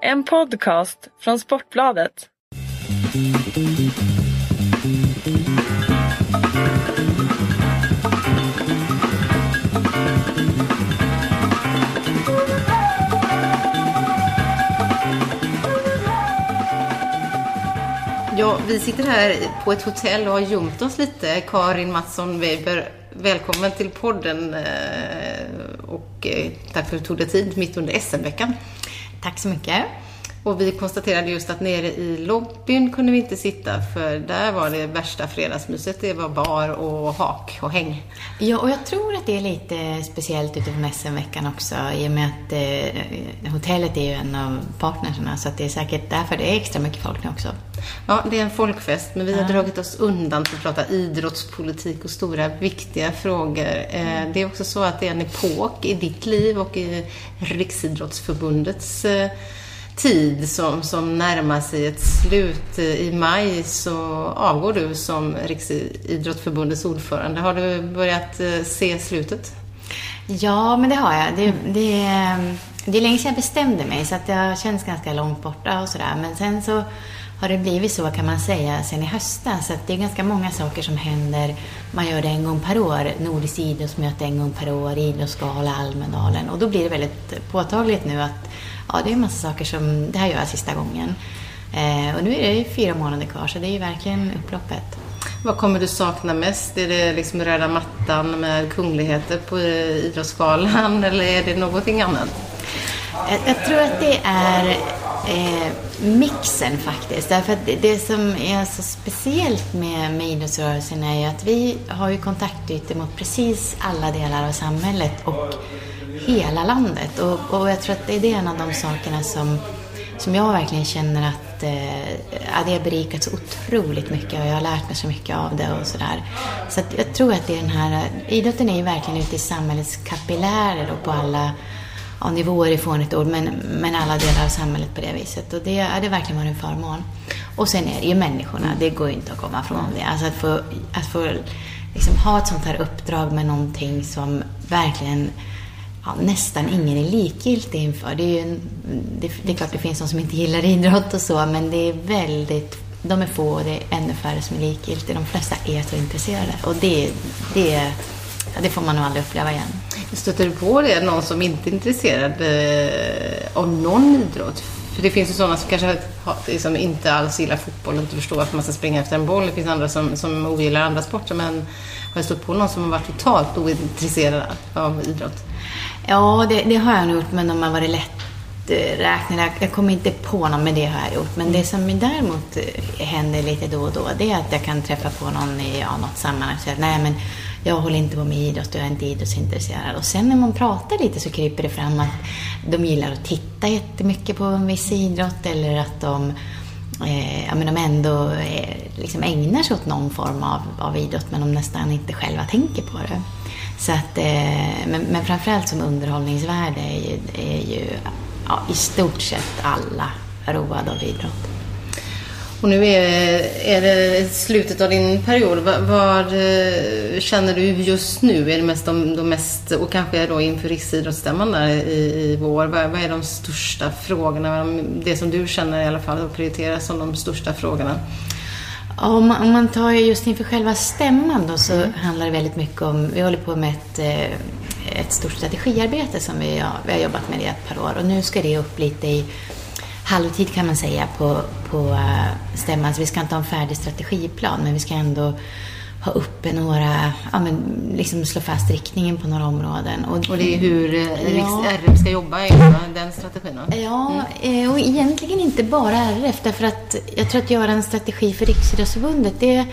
En podcast från Sportbladet. Ja, vi sitter här på ett hotell och har gömt oss lite. Karin Mattsson Weber, välkommen till podden eh, och eh, tack för att du tog dig tid mitt under SM-veckan. Tack så mycket. Och vi konstaterade just att nere i lobbyn kunde vi inte sitta för där var det värsta fredagsmyset. Det var bar och hak och häng. Ja, och jag tror att det är lite speciellt utifrån SM-veckan också i och med att eh, hotellet är ju en av partnerserna så att det är säkert därför det är extra mycket folk nu också. Ja, det är en folkfest, men vi har dragit oss undan för att prata idrottspolitik och stora viktiga frågor. Eh, det är också så att det är en epok i ditt liv och i Riksidrottsförbundets eh, tid som, som närmar sig ett slut. Eh, I maj så avgår du som Riksidrottsförbundets ordförande. Har du börjat eh, se slutet? Ja, men det har jag. Det, det, eh, det är länge sedan jag bestämde mig så att det känns ganska långt borta och sådär. Men sen så har det blivit så kan man säga sen i höstas. Så att det är ganska många saker som händer. Man gör det en gång per år. Nordiskt idrottsmöte en gång per år, Idrottsgala, Almedalen. Och då blir det väldigt påtagligt nu att ja, det är en massa saker som, det här gör jag sista gången. Eh, och nu är det ju fyra månader kvar så det är ju verkligen upploppet. Vad kommer du sakna mest? Är det liksom röda mattan med kungligheter på eh, Idrottsgalan eller är det någonting annat? Jag, jag tror att det är eh, mixen faktiskt. Därför att det, det, som är så speciellt med, med idrottsrörelsen är ju att vi har ju kontaktytor mot precis alla delar av samhället och hela landet. Och, och jag tror att det är en av de sakerna som, som jag verkligen känner att eh, ja, det har berikat så otroligt mycket och jag har lärt mig så mycket av det och sådär. Så att jag tror att det är den här, idrotten är ju verkligen ute i samhällets kapillärer och på alla ja, nivåer i fånigt ord, men, men alla delar av samhället på det viset. Och det, är det verkligen varit en förmån. Och sen är det ju människorna, det går ju inte att komma ifrån det. Alltså att få, att få liksom ha ett sånt här uppdrag med någonting som verkligen ja, nästan ingen är likgiltig inför. Det är, ju en, det, det, är klart det finns de som inte gillar idrott och så, men det är väldigt de är få och det är ännu färre som är likgiltiga. De flesta är så intresserade. Och det, det, det får man nog aldrig uppleva igen. Stöter du på det, någon som inte är intresserad eh, av någon idrott? För det finns ju sådana som kanske liksom inte alls gillar fotboll och inte förstår att man ska springa efter en boll. Det finns andra som, som ogillar andra sporter. Men har jag stött på någon som har varit totalt ointresserad av idrott? Ja, det, det har jag nog gjort, men de har varit lätt räknade. Jag kommer inte på någon, men det har jag gjort. Men det som däremot händer lite då och då, det är att jag kan träffa på någon i ja, något sammanhang och säga nej men jag håller inte på med idrott och jag är inte idrottsintresserad. Och sen när man pratar lite så kryper det fram att de gillar att titta jättemycket på en viss idrott eller att de eh, ja, men de ändå eh, liksom ägnar sig åt någon form av, av idrott men de nästan inte själva tänker på det. Så att, eh, men, men framförallt som underhållningsvärde är ju, är ju ja, i stort sett alla roade av idrott. Och nu är, är det slutet av din period. Vad, vad, eh, känner du just nu? Är det mest de, de mest, och kanske då inför Riksidrottsstämman där i, i vår, vad, vad, är de största frågorna? Det som du känner i alla fall och prioriterar som de största frågorna? Om om man tar just inför själva stämman då så mm. handlar det väldigt mycket om, vi håller på med ett, eh, ett stort strategiarbete som vi har, vi har jobbat med i ett par år och nu ska det upp lite i halvtid kan man säga på, på eh, stämman. Så vi ska inte ha en färdig strategiplan men vi ska ändå ha uppe några, ja men liksom slå fast riktningen på några områden. Och, och det är hur eh, ja. RF ska jobba i den strategin? Ja, mm. och egentligen inte bara RF därför att jag tror att göra en strategi för Riksidrottsförbundet det,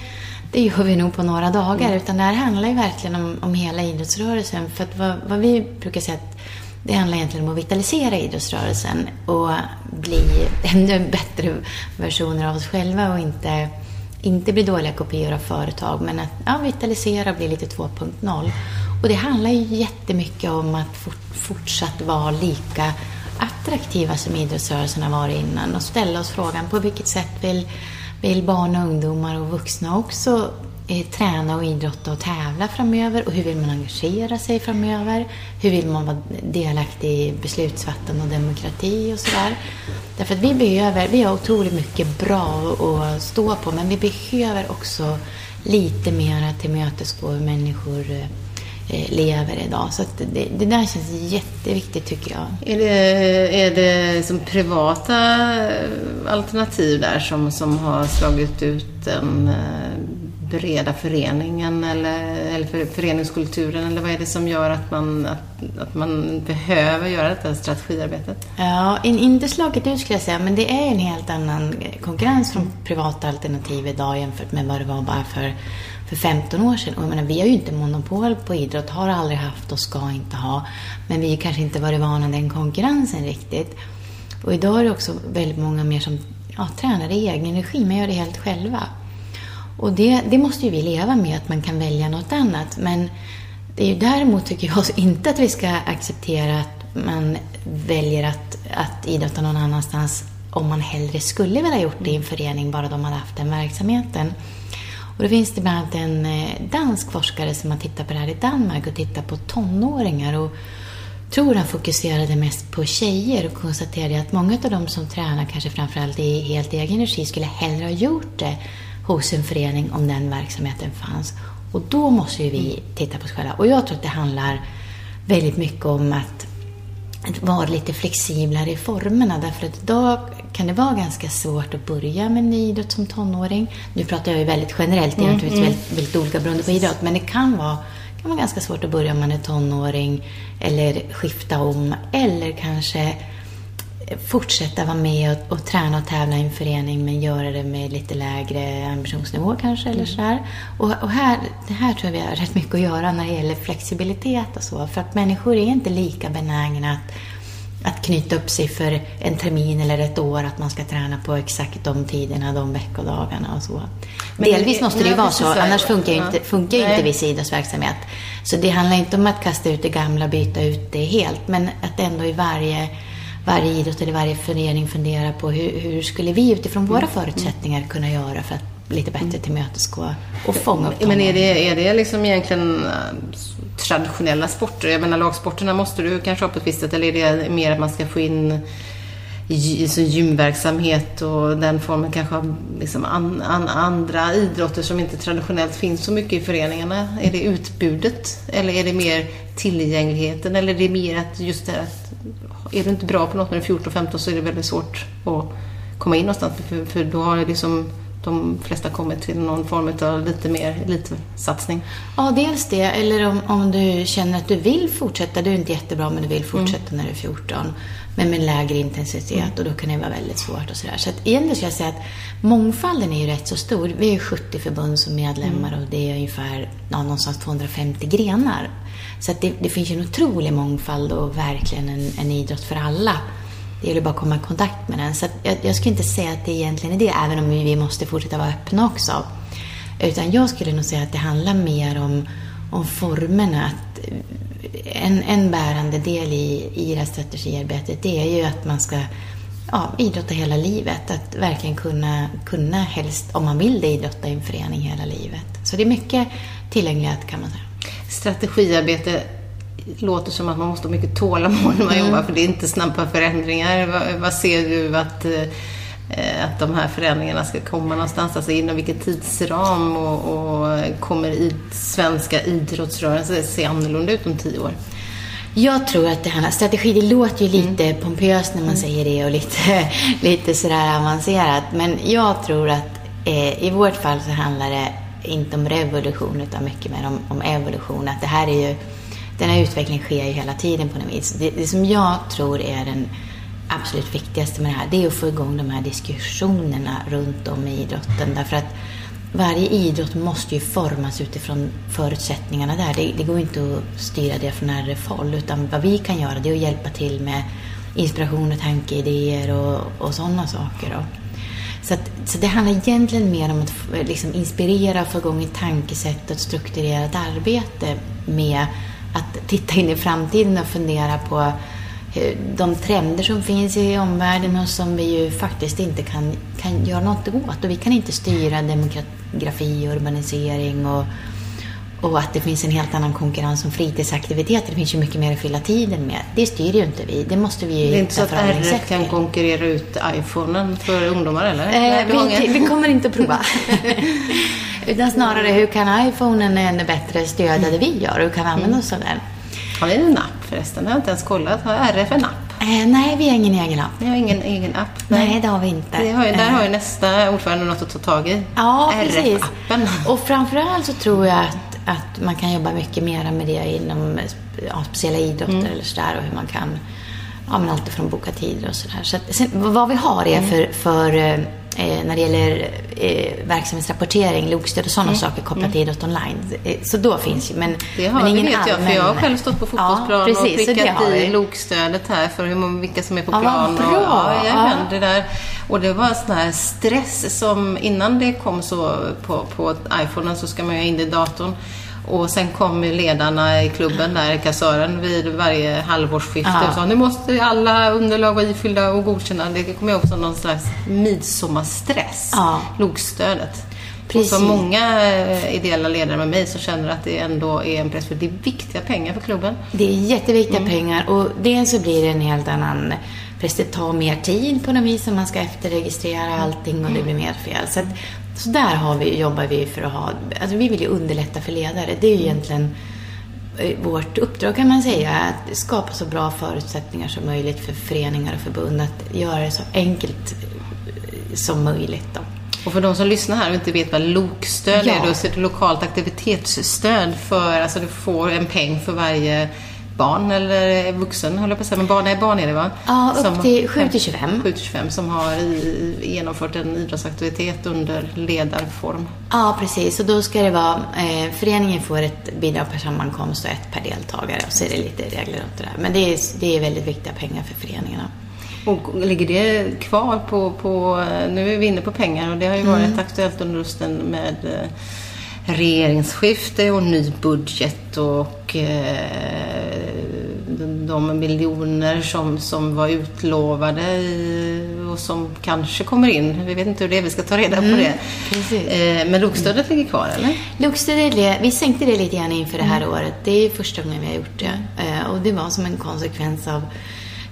det gör vi nog på några dagar. Mm. Utan det här handlar ju verkligen om, om hela idrottsrörelsen. För att vad, vad vi brukar säga att det handlar egentligen om att vitalisera idrottsrörelsen och bli ännu bättre versioner av oss själva och inte inte bli dåliga kopior av företag, men att ja, vitalisera och bli lite 2.0. Och det handlar ju jättemycket om att fort, fortsatt vara lika attraktiva som idrottsrörelsen har varit innan och ställa oss frågan på vilket sätt vill, vill barn och ungdomar och vuxna också Eh, träna och idrotta och tävla framöver? Och hur vill man engagera sig framöver? Hur vill man vara delaktig i beslutsfattande och demokrati och sådär? Därför att vi behöver, vi har otroligt mycket bra att stå på, men vi behöver också lite mer tillmötesgå hur människor eh, lever idag. Så det, det, där känns jätteviktigt tycker jag. Är det, är det som privata eh, alternativ där som, som har slagit ut en bereda breda föreningen eller, eller för, föreningskulturen? Eller vad är det som gör att man, att, att man behöver göra detta strategiarbetet? Ja, inte slaget ut skulle jag säga, men det är en helt annan konkurrens från privata alternativ idag jämfört med vad det var bara för för 15 år sedan. Och jag menar, vi har ju inte monopol på idrott, har aldrig haft och ska inte ha. Men vi har kanske inte varit vana den konkurrensen riktigt. Och idag är det också väldigt många mer som ja, tränar i egen regi, man gör det helt själva. Och det, det måste ju vi leva med, att man kan välja något annat. Men det är ju däremot, tycker jag, inte att vi ska acceptera att man väljer att, att idrotta någon annanstans om man hellre skulle vilja gjort det i en förening, bara de hade haft den verksamheten. Och då finns det bland annat en eh, dansk forskare som har tittat på det här i Danmark och tittat på tonåringar och tror han fokuserade mest på tjejer och konstaterade att många av de som tränar, kanske framförallt i helt egen regi, skulle hellre ha gjort det hos en förening om den verksamheten fanns. Och då måste ju vi titta på oss själva. Och jag tror att det handlar väldigt mycket om att vara lite flexiblare i formerna. Därför att idag kan det vara ganska svårt att börja med en idrott som tonåring. Nu pratar jag ju väldigt generellt, det är mm, naturligtvis mm. väldigt, väldigt olika beroende på idrott. Men det kan vara, kan vara ganska svårt att börja om man är tonåring. Eller skifta om. Eller kanske fortsätta vara med och, och träna och tävla i en förening men göra det med lite lägre ambitionsnivå kanske. Eller mm. sådär. Och, och här, det här tror jag vi har rätt mycket att göra när det gäller flexibilitet och så. För att människor är inte lika benägna att att knyta upp sig för en termin eller ett år, att man ska träna på exakt de tiderna, de veckodagarna och så. Men Delvis måste det ju vara så, annars funkar ju inte, funkar ju inte viss idrottsverksamhet. Så det handlar inte om att kasta ut det gamla, byta ut det helt, men att ändå i varje varje idrott eller varje förening fundera på hur, hur skulle vi utifrån våra förutsättningar kunna göra för att lite bättre tillmötesgå och fånga upp Men är det, är det liksom egentligen äh, traditionella sporter? Jag menar lagsporterna måste du kanske ha på ett visst sätt eller är det mer att man ska få in så gymverksamhet och den formen kanske av liksom an, an, andra idrotter som inte traditionellt finns så mycket i föreningarna. Är det utbudet eller är det mer tillgängligheten eller är det mer att just det här är du inte bra på något när du är 14-15 så är det väldigt svårt att komma in någonstans för, för då har liksom de flesta kommit till någon form av lite mer elitsatsning. Ja, dels det. Eller om, om du känner att du vill fortsätta. Du är inte jättebra men du vill fortsätta mm. när du är 14. Men med lägre intensitet mm. och då kan det vara väldigt svårt och sådär. Så att egentligen skulle jag säga att mångfalden är ju rätt så stor. Vi är 70 förbund som medlemmar mm. och det är ungefär ja, någonstans 250 grenar. Så att det, det finns ju en otrolig mångfald och verkligen en, en idrott för alla. Det gäller bara att komma i kontakt med den. Så jag, jag skulle inte säga att det egentligen är det, även om vi måste fortsätta vara öppna också. Utan jag skulle nog säga att det handlar mer om, om formerna. Att en, en bärande del i, i det här strategiarbetet det är ju att man ska ja, idrotta hela livet. Att verkligen kunna, kunna helst, om man vill det, idrotta i en förening hela livet. Så det är mycket tillgänglighet kan man säga. Strategiarbete låter som att man måste ha mycket tålamod när man mm. jobbar, för det är inte snabba förändringar. Vad, vad ser du att, eh, att de här förändringarna ska komma någonstans? Alltså inom vilken tidsram och, och kommer i, svenska idrottsrörelsen se annorlunda ut om tio år? Jag tror att det handlar, strategi, det låter ju lite mm. pompöst när man mm. säger det och lite, lite sådär avancerat. Men jag tror att eh, i vårt fall så handlar det inte om revolution utan mycket mer om, om evolution. Att det här är ju den här utvecklingen sker ju hela tiden på något vis. Det, det som jag tror är den absolut viktigaste med det här, det är att få igång de här diskussionerna runt om i idrotten. Därför att varje idrott måste ju formas utifrån förutsättningarna där. Det, det går inte att styra det från RF-håll, utan vad vi kan göra det är att hjälpa till med inspiration och tankeidéer och, och sådana saker. Då. Så, att, så det handlar egentligen mer om att liksom inspirera och få igång ett tankesätt och ett strukturerat arbete med att titta in i framtiden och fundera på hur- de trender som finns i omvärlden och som vi ju faktiskt inte kan, kan göra något åt. Och vi kan inte styra demografi och urbanisering och, och att det finns en helt annan konkurrens om fritidsaktiviteter. Det finns ju mycket mer att fylla tiden med. Det styr ju inte vi. Det måste vi ju Det är inte så att RF kan konkurrera ut iPhonen för ungdomar eller? Eh, Nej, vi, vi kommer inte att prova. Utan snarare, hur kan iPhonen ännu bättre stödja det vi gör? Hur kan vi använda oss av den? Har ni en app förresten? Det har jag inte ens kollat. Har RF en app? Eh, nej, vi har ingen egen app. Ni har ingen egen app? Nej, det har vi inte. Det har ju, där Eh, har ju nästa ordförande något att ta tag i. Ja, precis. RF-appen. Och framförallt så tror jag att, att man kan jobba mycket mer med det inom ja, speciella idrotter Mm. eller sådär och hur man kan, ja men allt från boka tider och sådär. Så att, sen, vad vi har Mm. är för, för eh, när det gäller eh, verksamhetsrapportering, LOK-stöd och sådana saker kopplat till idrott online. Eh, Så då finns ju, men, Mm. Det, har, men ingen det vet jag, för jag har allmän- själv stått på fotbollsplan ja, precis, och prickat i. LOK-stödet här för hur vilka som är på Ja, plan. bra. Och, ja, Ja. det där. och det var sån här stress som innan det kom så på, på iPhonen så ska man ju in det i datorn. Och sen kom ledarna i klubben där, kassören, vid varje halvårsskifte Ja. och sa nu måste alla underlag vara ifyllda och godkända. Det kommer jag ihåg som någon slags midsommarstress, Ja. LOK-stödet. Och Precis. så många eh, ideella ledare med mig som känner att det ändå är en press, för det är viktiga pengar för klubben. Det är jätteviktiga Mm. pengar och dels så blir det en helt annan Press det tar mer tid på något vis om man ska efterregistrera allting och det blir mer fel. Så, så där har vi, jobbar vi för att ha, alltså vi vill ju underlätta för ledare. Det är ju egentligen eh, vårt uppdrag kan man säga, att skapa så bra förutsättningar som möjligt för föreningar och förbund att göra det så enkelt eh, som möjligt. Då. Och för de som lyssnar här och inte vet vad LOK-stöd Ja. är, då så är det lokalt aktivitetsstöd för, alltså du får en peng för varje barn eller vuxen, höll jag på att säga, men barn, nej, barn är det va? Ja, upp Som- till 7 till 25. 7 till 25 som har i, genomfört en idrottsaktivitet under ledarform. Ja, precis. Och då ska det vara, eh, föreningen får ett bidrag per sammankomst och ett per deltagare. Och så är det lite regler runt det där. Men det är, det är väldigt viktiga pengar för föreningarna. Och ligger det kvar på, på, nu är vi inne på pengar och det har ju varit Mm. aktuellt under hösten med eh, regeringsskifte och ny budget och eh, de- miljoner som, som var utlovade och som kanske kommer in. Vi vet inte hur det är, vi ska ta reda på det. precis. Eh, men LOK-stödet ligger kvar eller? Luxstödet, vi sänkte det lite grann inför det här året. Det är första gången vi har gjort det. Eh, Och det var som en konsekvens av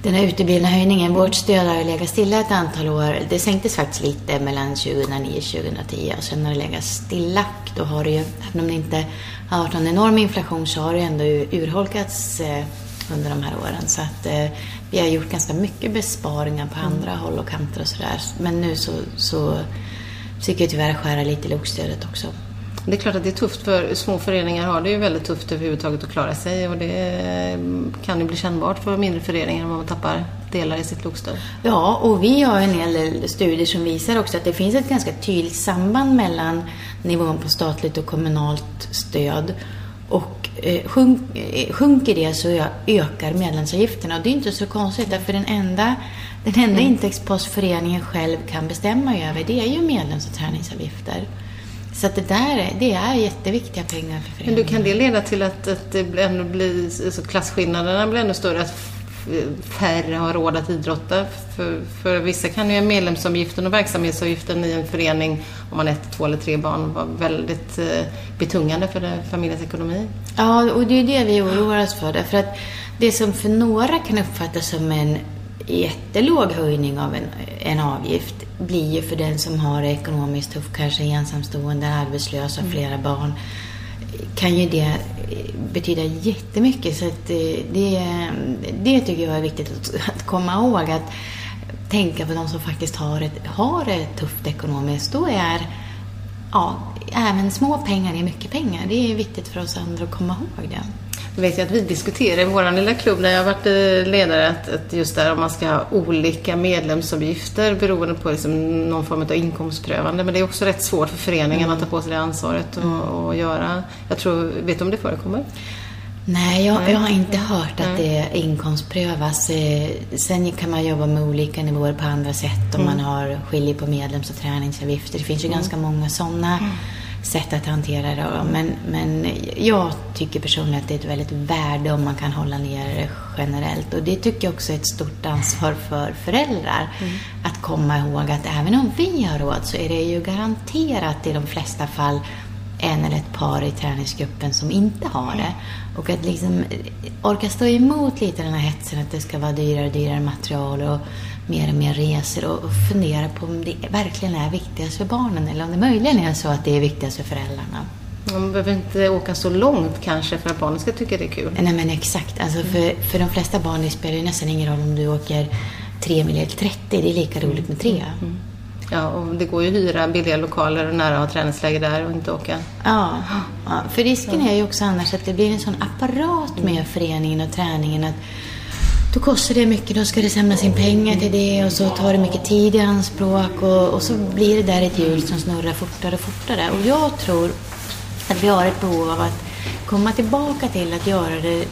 den här uteblivna höjningen. Vårt stöd har legat stilla ett antal år. Det sänktes faktiskt lite mellan 2009 och 2010 och sen har det legat stilla. Då har det ju, även om det inte har varit någon enorm inflation så har det ändå urholkats eh, under de här åren. Så att eh, vi har gjort ganska mycket besparingar på andra håll och kanter och sådär. Men nu så, så försöker vi tyvärr skära lite i LOK-stödet också. Det är klart att det är tufft för små föreningar har det ju väldigt tufft överhuvudtaget att klara sig och det mm, kan ju bli kännbart för mindre föreningar om man tappar delar i sitt LOK-stöd. Ja, och vi har en hel del studier som visar också att det finns ett ganska tydligt samband mellan nivån på statligt och kommunalt stöd. Och eh, sjunk, eh, sjunker det så ökar medlemsavgifterna. Och det är inte så konstigt, därför den enda, den enda intäktspost föreningen själv kan bestämma över, det är ju medlems och träningsavgifter. Så det där är, det är jätteviktiga pengar för Men föreningen. du, kan det leda till att, att det ändå blir, alltså klasskillnaderna blir ännu större? Att färre har råd att idrotta? För, för vissa kan ju medlemsavgiften och verksamhetsavgiften i en förening, om man är ett, två eller tre barn, vara väldigt eh, betungande för familjens ekonomi. Ja, och det är det vi oroar oss för. Därför att det som för några kan uppfattas som en jättelåg höjning av en, en avgift blir ju för den som har det ekonomiskt tufft, kanske ensamstående, arbetslös och flera barn, kan ju det betyda jättemycket. Så att det, det, det tycker jag är viktigt att, komma ihåg. Att tänka på de som faktiskt har, ett, har det tufft ekonomiskt. Då är ja, även små pengar är mycket pengar. Det är viktigt för oss andra att komma ihåg det. Vet jag att vi diskuterar i vår lilla klubb där jag har varit eh, ledare att, att just där om man ska ha olika medlemsavgifter beroende på liksom någon form av inkomstprövande. Men det är också rätt svårt för föreningen att ta på sig det ansvaret och, och göra. Jag tror, vet du om det förekommer? Nej, jag, jag har inte hört att det inkomstprövas. Eh, Sen kan man jobba med olika nivåer på andra sätt om man har skiljer på medlems och träningsavgifter. Det finns ju ganska många sådana sätt att hantera det. Men, men jag tycker personligen att det är ett väldigt värde om man kan hålla ner det generellt. Och det tycker jag också är ett stort ansvar för föräldrar. Mm. Att komma ihåg att även om vi har råd så är det ju garanterat i de flesta fall en eller ett par i träningsgruppen som inte har det. Och att liksom orka stå emot lite den här hetsen att det ska vara dyrare och dyrare material och mer och mer resor och fundera på om det verkligen är viktigast för barnen eller om det möjligen är så att det är viktigast för föräldrarna. Man behöver inte åka så långt kanske för att barnen ska tycka det är kul. Nej men exakt. Alltså för, för de flesta barn det spelar ju nästan ingen roll om du åker 3 mil eller 30. Det är lika roligt med 3. Mm. Ja, och det går ju att hyra billiga lokaler och nära ha träningsläger där och inte åka. Ja, ja för risken är ju också annars att det blir en sån apparat med föreningen och träningen att då kostar det mycket, då ska det samlas in pengar till det och så tar det mycket tid i anspråk och, och så blir det där ett hjul som snurrar fortare och fortare. Och jag tror att vi har ett behov av att komma tillbaka till att göra det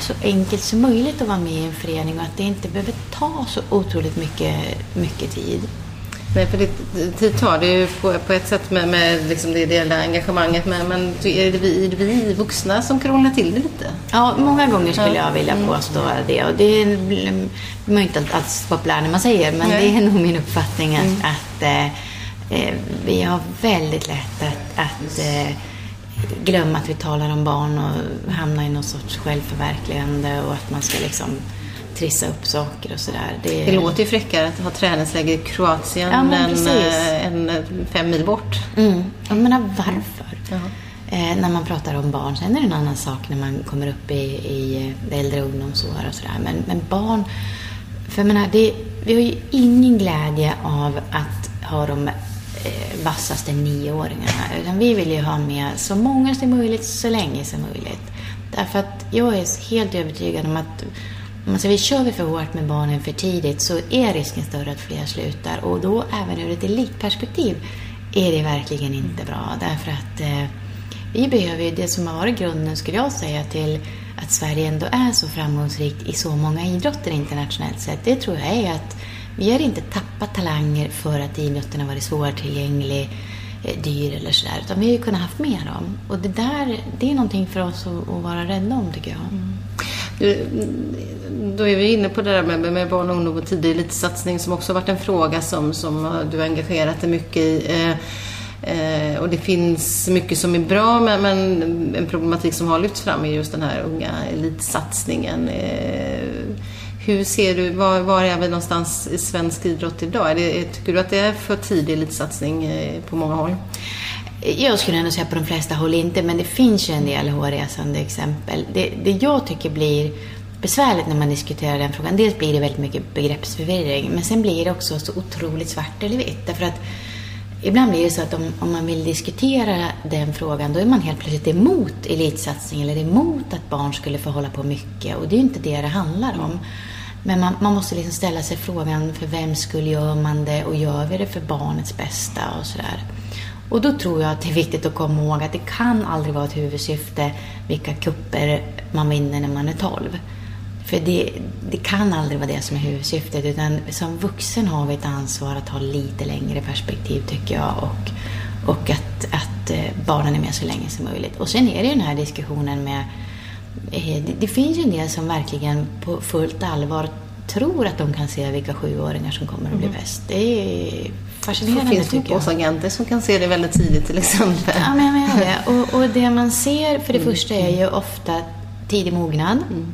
så enkelt som möjligt att vara med i en förening och att det inte behöver ta så otroligt mycket, mycket tid. Nej, för det, tid tar det ju på, på ett sätt med, med liksom det ideella engagemanget. Men, men är, det vi, är det vi vuxna som krånglar till det lite? Ja, många gånger skulle jag vilja mm. påstå det. Och det är man inte alls populär när man säger, men Nej. det är nog min uppfattning att, mm. att eh, eh, vi har väldigt lätt att, att eh, glömma att vi talar om barn och hamna i någon sorts självförverkligande och att man ska liksom trissa upp saker och sådär. Det, det låter ju fräckare att ha träningsläger i Kroatien ja, än, äh, än fem mil bort. Mm. Jag menar varför? Eh, när man pratar om barn. Sen är det en annan sak när man kommer upp i, i äldre ungdomsår och sådär. Men, men barn, för jag menar, det, vi har ju ingen glädje av att ha de eh, vassaste nioåringarna. Utan vi vill ju ha med så många som möjligt, så länge som möjligt. Därför att jag är helt övertygad om att om man säger, kör vi för hårt med barnen för tidigt så är risken större att fler slutar. Och då även ur ett elitperspektiv är det verkligen inte bra. Därför att eh, vi behöver ju det som har varit grunden, skulle jag säga, till att Sverige ändå är så framgångsrikt i så många idrotter internationellt sett. Det tror jag är att vi har inte tappat talanger för att idrotten har varit svårtillgänglig, eh, dyr eller sådär. Utan vi har ju kunnat haft med dem. Och det där, det är någonting för oss att, att vara rädda om tycker jag. Mm. Du, då är vi inne på det där med, med barn och ungdom och tidig elitsatsning som också varit en fråga som, som du har engagerat dig mycket i. Eh, eh, och det finns mycket som är bra men, men, en problematik som har lyfts fram är just den här unga elitsatsningen. Eh, hur ser du, var, var, är vi någonstans i svensk idrott idag? Är det, tycker du att det är för tidig elitsatsning eh, på många håll? Jag skulle ändå säga på de flesta håll inte, men det finns ju en del hårresande exempel. Det, det jag tycker blir besvärligt när man diskuterar den frågan. Dels blir det väldigt mycket begreppsförvirring, men sen blir det också så otroligt svart eller vitt. Därför att ibland blir det så att om, om man vill diskutera den frågan, då är man helt plötsligt emot elitsatsning eller emot att barn skulle få hålla på mycket. Och det är ju inte det det handlar om. Men man, man måste liksom ställa sig frågan, för vem skulle gör man det och gör vi det för barnets bästa och sådär. Och då tror jag att det är viktigt att komma ihåg att det kan aldrig vara ett huvudsyfte vilka kupper man vinner när man är 12. För det, det kan aldrig vara det som är huvudsyftet utan som vuxen har vi ett ansvar att ha lite längre perspektiv tycker jag och, och att, att eh, barnen är med så länge som möjligt. Och sen är det ju den här diskussionen med eh, det, det finns ju en del som verkligen på fullt allvar tror att de kan se vilka sjuåringar som kommer att bli mm. bäst. Det är fascinerande Det finns fotbollsagenter som kan se det väldigt tidigt till exempel. Ja, men jag menar det. Och, och det man ser för det mm. första är ju ofta tidig mognad. Mm.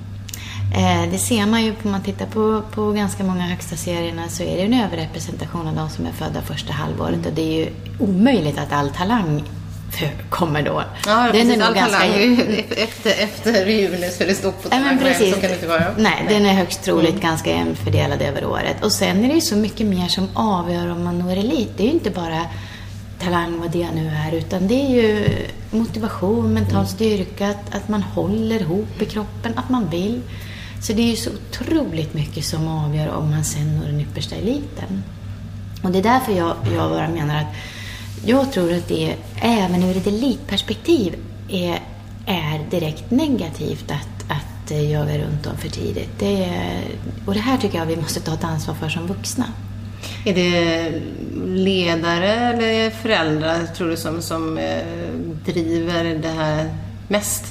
Eh, det ser man ju om man tittar på, på ganska många högsta serierna så är det en överrepresentation av de som är födda första halvåret mm. och det är ju omöjligt att all talang kommer då. Ja, den. Är all ganska... talang efter, efter juni så är det stort på talang. Ja. Så kan det inte vara. Nej, den är högst troligt mm. ganska jämnt fördelad över året. Och sen är det ju så mycket mer som avgör om man når elit. Det är ju inte bara talang, vad det nu är, utan det är ju motivation, mental mm. styrka, att, att man håller ihop i kroppen, att man vill. Så det är ju så otroligt mycket som avgör om man sen når den yppersta eliten. Och det är därför jag, jag bara menar att jag tror att det även ur ett elitperspektiv är, är direkt negativt att, att eh, jaga runt dem för tidigt. Det, och det här tycker jag vi måste ta ett ansvar för som vuxna. Är det ledare eller föräldrar tror du som, som eh, driver det här mest?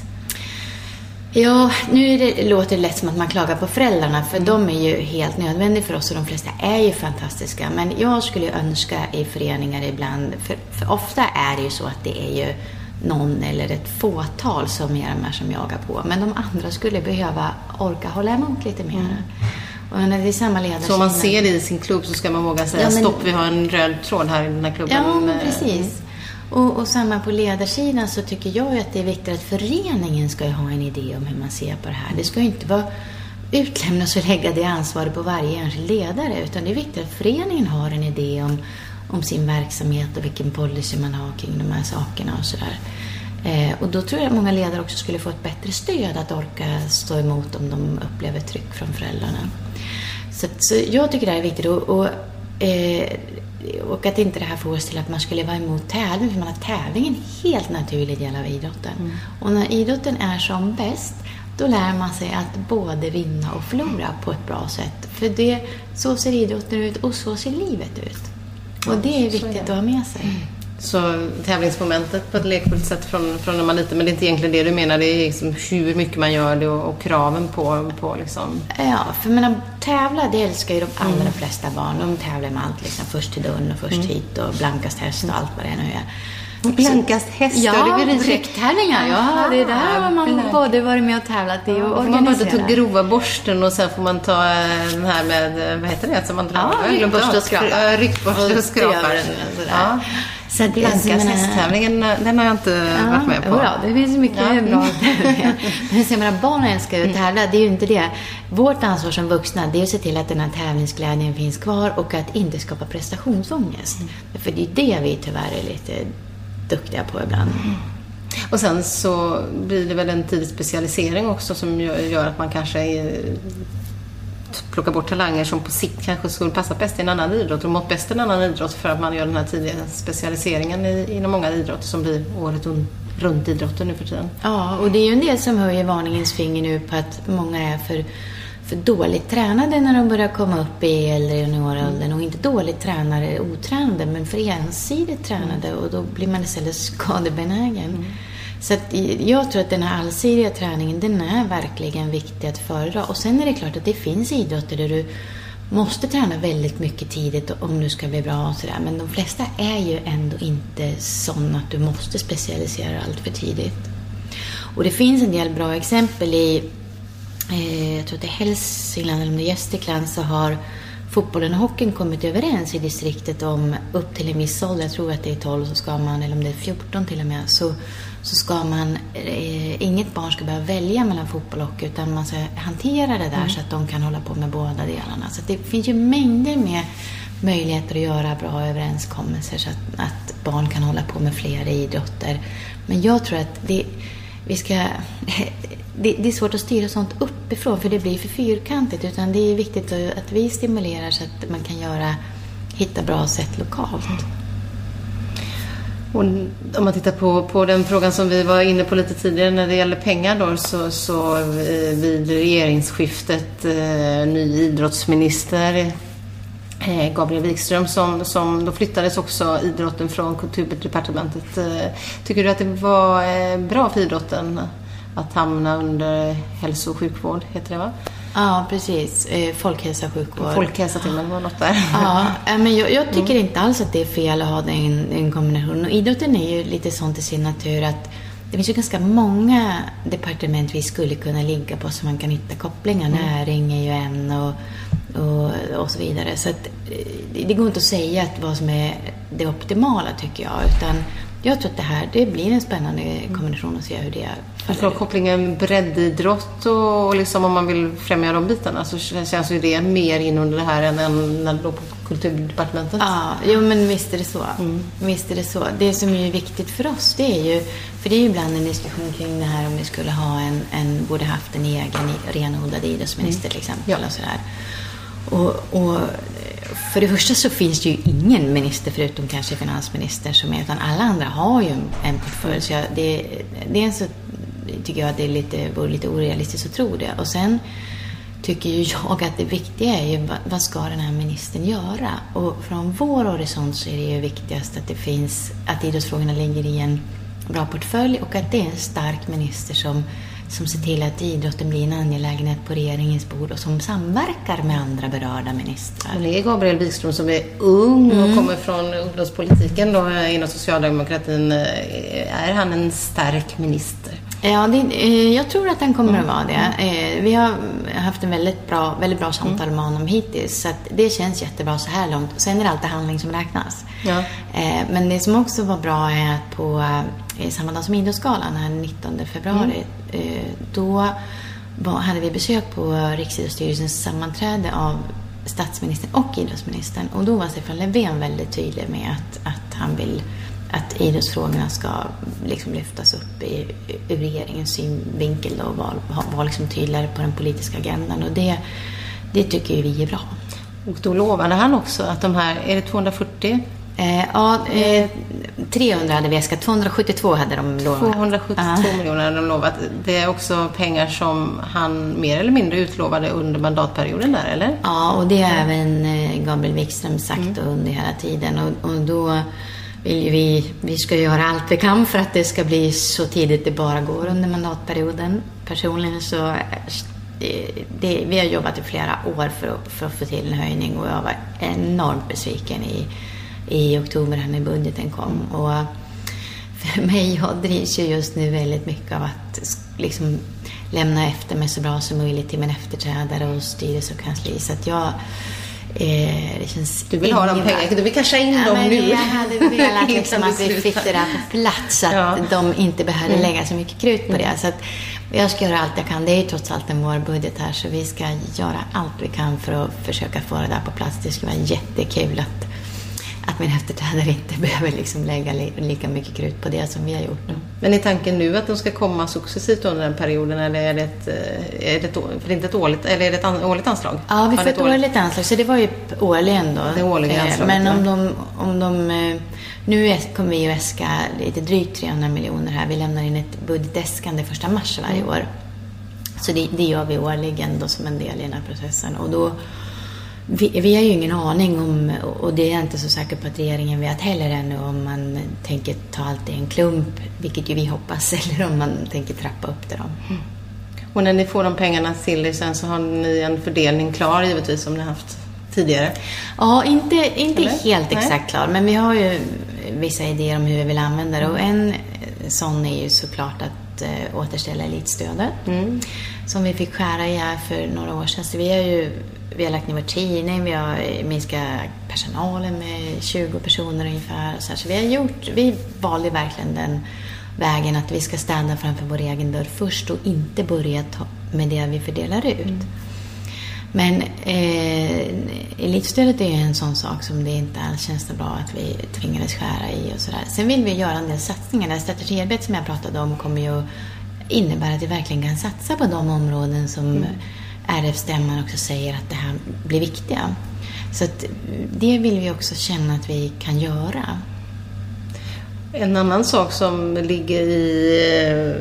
Ja, nu det, låter det lätt som att man klagar på föräldrarna, för de är ju helt nödvändiga för oss och de flesta är ju fantastiska. Men jag skulle önska i föreningar ibland, för, för ofta är det ju så att det är ju någon eller ett fåtal som är de här som jagar på. Men de andra skulle behöva orka hålla emot lite mer. Mm. Så om man ser det i sin klubb så ska man våga säga ja, men... stopp, vi har en röd tråd här i den här klubben. Ja, men precis. Och, och samma på ledarsidan så tycker jag ju att det är viktigt att föreningen ska ha en idé om hur man ser på det här. Det ska ju inte vara utlämnas och lägga det ansvaret på varje enskild ledare utan det är viktigt att föreningen har en idé om, om sin verksamhet och vilken policy man har kring de här sakerna och sådär. Eh, och då tror jag att många ledare också skulle få ett bättre stöd att orka stå emot om de upplever tryck från föräldrarna. Så, så jag tycker det här är viktigt. Och, och, eh, och att inte det här får oss till att man skulle vara emot tävling, för man har tävling en helt naturlig del av idrotten. Mm. Och när idrotten är som bäst, då lär man sig att både vinna och förlora på ett bra sätt. För det, så ser idrotten ut och så ser livet ut. Och det är viktigt att ha med sig. Så tävlingsmomentet på ett lekfullt sätt från, från när man är liten, men det är inte egentligen det du menar, det är liksom hur mycket man gör det och, och kraven på, på liksom... Ja, för menar, tävla det älskar ju de allra mm. flesta barn. De tävlar med allt, liksom, först till dörren och först mm. hit och blankast häst och allt vad det nu är. Blankast häst, ja, det blir. Ja, det är där har man blank. både varit med och tävlat i och organiserat. Man bara ta grova borsten och sen får man ta eh, den här med, vad heter det, som man drar? Ja, ryckborste och skrapa. Ryckborste och skrapa. Så det Blankast hästtävlingen, den har jag inte ja, varit med på. Ja, det finns mycket ja. bra tävlingar. Men jag menar, barnen älskar ju att tävla. Det är ju inte det. Vårt ansvar som vuxna, det är att se till att den här tävlingsglädjen finns kvar och att inte skapa prestationsångest. Mm. För det är det vi tyvärr är lite duktiga på ibland. Mm. Och sen så blir det väl en tidig specialisering också som gör att man kanske är plocka bort talanger som på sikt kanske skulle passa bäst i en annan idrott och mått bäst i en annan idrott för att man gör den här tidiga specialiseringen inom många idrotter som blir året runt idrotten nu för tiden. Ja, och det är ju en del som höjer varningens finger nu på att många är för, för dåligt tränade när de börjar komma upp i äldre junioråldern och inte dåligt tränade, otränade, men för ensidigt tränade och då blir man istället skadebenägen. Mm. Så att jag tror att den här allsidiga träningen, den är verkligen viktig att föredra. Och sen är det klart att det finns idrotter där du måste träna väldigt mycket tidigt om du ska bli bra och sådär. Men de flesta är ju ändå inte sådana att du måste specialisera allt för tidigt. Och det finns en del bra exempel i, eh, jag tror att det är Hälsingland eller om det är Gästrikland, så har fotbollen och hockeyn kommit överens i distriktet om upp till en viss ålder, jag tror att det är 12, så ska man, eller om det är 14 till och med, så så ska man, eh, inget barn ska behöva välja mellan fotboll och hockey utan man ska hantera det där mm. så att de kan hålla på med båda delarna. Så det finns ju mängder med möjligheter att göra bra överenskommelser så att, att barn kan hålla på med flera idrotter. Men jag tror att det, vi ska, det, det, är svårt att styra sånt uppifrån för det blir för fyrkantigt utan det är viktigt att vi stimulerar så att man kan göra, hitta bra sätt lokalt. Och om man tittar på, på den frågan som vi var inne på lite tidigare när det gäller pengar då så, så eh, vid regeringsskiftet eh, ny idrottsminister eh, Gabriel Wikström som, som då flyttades också idrotten från kulturdepartementet. Tycker du att det var bra för idrotten att hamna under hälso och sjukvård, heter det va? Ja, precis. Eh, folkhälsa, sjukvård. Folkhälsa till och med var något där. Ja, men jag, jag tycker mm. inte alls att det är fel att ha den, den kombinationen. Och idrotten är ju lite sånt i sin natur att det finns ju ganska många departement vi skulle kunna ligga på så man kan hitta kopplingar. Mm. Näring är ju en och, och, och så vidare. Så att, eh, det går inte att säga att vad som är det optimala tycker jag. Utan jag tror att det här det blir en spännande kombination att se hur det tror kopplingen breddidrott och, och liksom om man vill främja de bitarna så känns ju det mer in under det här än, än när det låg på kulturdepartementet. Ja, jo men visst är det så. Mm. Visst är det så. Det som är viktigt för oss det är ju, för det är ju ibland en diskussion kring det här om vi skulle ha en, en borde haft en egen renodlad idrottsminister mm. till exempel. Ja. Och sådär. Och, och för det första så finns det ju ingen minister förutom kanske finansministern som är, utan alla andra har ju en portfölj. Så jag, det, det är så, tycker jag att det är lite, vore lite orealistiskt att tro det. Och sen tycker ju jag att det viktiga är ju vad ska den här ministern göra? Och från vår horisont så är det ju viktigast att det finns, att idrottsfrågorna ligger i en bra portfölj och att det är en stark minister som som ser till att idrotten blir en angelägenhet på regeringens bord och som samverkar med andra berörda ministrar. Och det är Gabriel Wikström som är ung och mm. kommer från ungdomspolitiken då inom socialdemokratin. Är han en stark minister? Ja, det, eh, jag tror att han kommer att vara det. Eh, vi har haft en väldigt bra, väldigt bra samtal med honom hittills, så det känns jättebra så här långt. Sen är det alltid handling som räknas. Ja. Eh, men det som också var bra är att på samma dag som Idrottsgalan, här 19 februari, mm. då hade vi besök på Riksidrottsstyrelsens sammanträde av statsministern och idrottsministern. Och då var Stefan Löfven väldigt tydlig med att, att han vill att idrottsfrågorna ska liksom lyftas upp i, ur regeringens synvinkel och vara var liksom tydligare på den politiska agendan. Och det, det tycker vi är bra. Och då lovade han också att de här, är det 240? Eh, ja, eh, 300 hade vi äskat, 272 hade de lovat. 272 uh. miljoner hade de lovat. Det är också pengar som han mer eller mindre utlovade under mandatperioden där, eller? Ja, och det har även eh, Gabriel Wikström sagt mm. under hela tiden. Och, och då vill vi, vi ska göra allt vi kan för att det ska bli så tidigt det bara går under mandatperioden. Personligen så det, det, vi har jobbat i flera år för att, för att få till en höjning och jag var enormt besviken i, i oktober när budgeten kom. Och för mig, jag drivs ju just nu väldigt mycket av att liksom lämna efter mig så bra som möjligt till min efterträdare och styrelse och kansli. Så att jag Eh, det känns du vill ha de pengarna, du vill casha in ja, dem nu. Jag hade velat liksom att vi fick det där på plats så att ja. de inte behövde mm. lägga så mycket krut på det. Så att jag ska göra allt jag kan. Det är ju trots allt en vårbudget här så vi ska göra allt vi kan för att försöka få det där på plats. Det skulle vara jättekul att att min efterträdare inte behöver liksom lägga lika mycket krut på det som vi har gjort. Nu. Men är tanken nu att de ska komma successivt under den perioden eller är det ett, eh, är det ett, för det inte ett årligt, eller är det ett årligt anslag? Ja, vi får ett årligt anslag, så det var ju årligen då. Det årliga eh, anslaget, Men om de, om de eh, nu kommer vi att äska lite drygt 300 miljoner här. Vi lämnar in ett budgetäskande första mars varje mm. år. Så det, det gör vi årligen då som en del i den här processen. Och då vi, vi, har ju ingen aning om, och det är jag inte så säker på att regeringen vet heller ännu, om man tänker ta allt i en klump, vilket ju vi hoppas, eller om man tänker trappa upp det. Mm. Och när ni får de pengarna till er sen så har ni en fördelning klar givetvis som ni haft tidigare? Ja, inte, inte helt exakt Nej. klar, men vi har ju vissa idéer om hur vi vill använda det. Och en sån är ju såklart att äh, återställa elitstödet, mm. Som vi fick skära i här för några år sedan. Så vi har ju vi har lagt ner vår tidning, vi har minskat personalen med 20 personer ungefär. Så, så vi har gjort, vi valde verkligen den vägen att vi ska städa framför vår egen dörr först och inte börja ta med det vi fördelar ut. Mm. Men eh, elitstödet är en sån sak som det inte alls känns så bra att vi tvingades skära i och sådär. Sen vill vi göra en del satsningar. Det strategiarbetet som jag pratade om kommer ju innebära att vi verkligen kan satsa på de områden som mm RF-stämman också säger att det här blir viktiga. Så det vill vi också känna att vi kan göra. En annan sak som ligger i,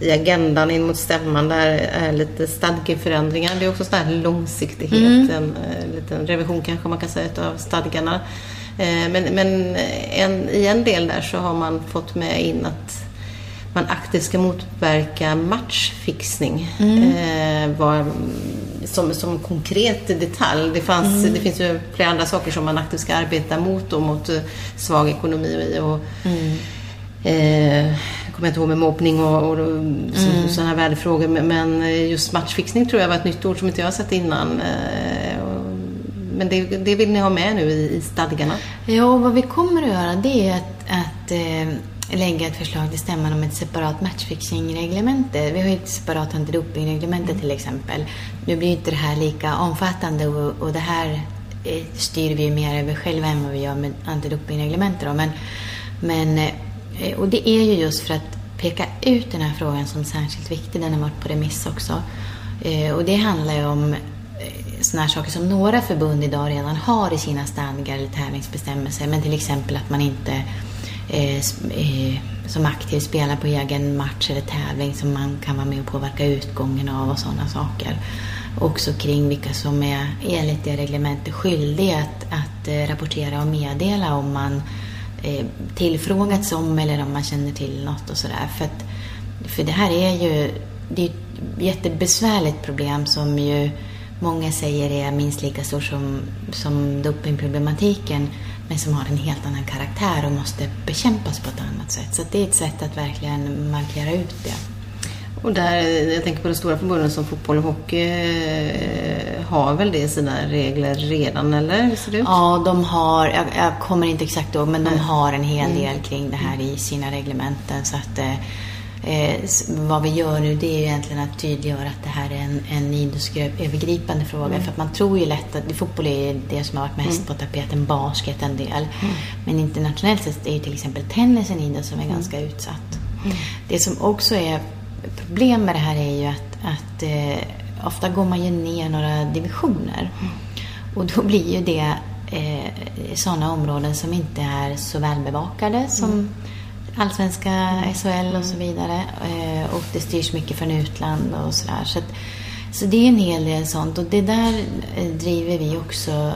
i agendan in mot stämman där är lite stadgeförändringar. Det är också sån här långsiktighet, mm. en, en liten revision kanske man kan säga av stadgarna. Eh, men, men en, i en del där så har man fått med in att man aktivt ska motverka matchfixning. Mm. Eh, var, som, som konkret detalj. Det, fanns, mm. det finns ju flera andra saker som man aktivt ska arbeta mot och mot eh, svag ekonomi och mm. eh, jag kommer inte ihåg med mobbning och, och mm. sådana här värdefrågor. Men just matchfixning tror jag var ett nytt ord som inte jag har sett innan. Eh, men det, det, vill ni ha med nu i, i stadgarna? Ja, vad vi kommer att göra det är att, att eh, lägga ett förslag till stämman om ett separat matchfixing-reglemente. Vi har ju ett separat antidopingreglemente till exempel. Nu blir inte det här lika omfattande och, och det här eh, styr vi ju mer över själva än vad vi gör med antidopingreglementet. Men, men, eh, och det är ju just för att peka ut den här frågan som särskilt viktig. Den har varit på remiss också. Eh, och det handlar ju om sådana här saker som några förbund idag redan har i sina stadgar eller tävlingsbestämmelser. Men till exempel att man inte Eh, eh, som aktiv spelar på egen match eller tävling som man kan vara med och påverka utgången av och sådana saker. också kring vilka som är enligt det reglementet skyldiga att, att eh, rapportera och meddela om man eh, tillfrågats om eller om man känner till något och sådär. För, att, för det här är ju det är ett jättebesvärligt problem som ju många säger är minst lika stort som, som dopingproblematiken men som har en helt annan karaktär och måste bekämpas på ett annat sätt. Så det är ett sätt att verkligen markera ut det. Och där, jag tänker på de stora förbunden som fotboll och hockey eh, har väl det i sina regler redan, eller hur ser det ut? Ja, de har, jag, jag kommer inte exakt ihåg, men de har en hel mm. del kring det här i sina reglementen. Så att, eh, vad vi gör nu det är ju egentligen att tydliggöra att det här är en, en idrottsövergripande fråga. Mm. För att man tror ju lätt att fotboll är det som har varit mest mm. på tapeten, basket en del. Mm. Men internationellt sett är ju till exempel tennis en idrott som är mm. ganska utsatt. Mm. Det som också är problem med det här är ju att, att eh, ofta går man ju ner några divisioner. Mm. Och då blir ju det eh, sådana områden som inte är så välbevakade som allsvenska, SHL och så vidare. Eh, och det styrs mycket från utland och sådär. Så, så det är en hel del sånt och det där eh, driver vi också.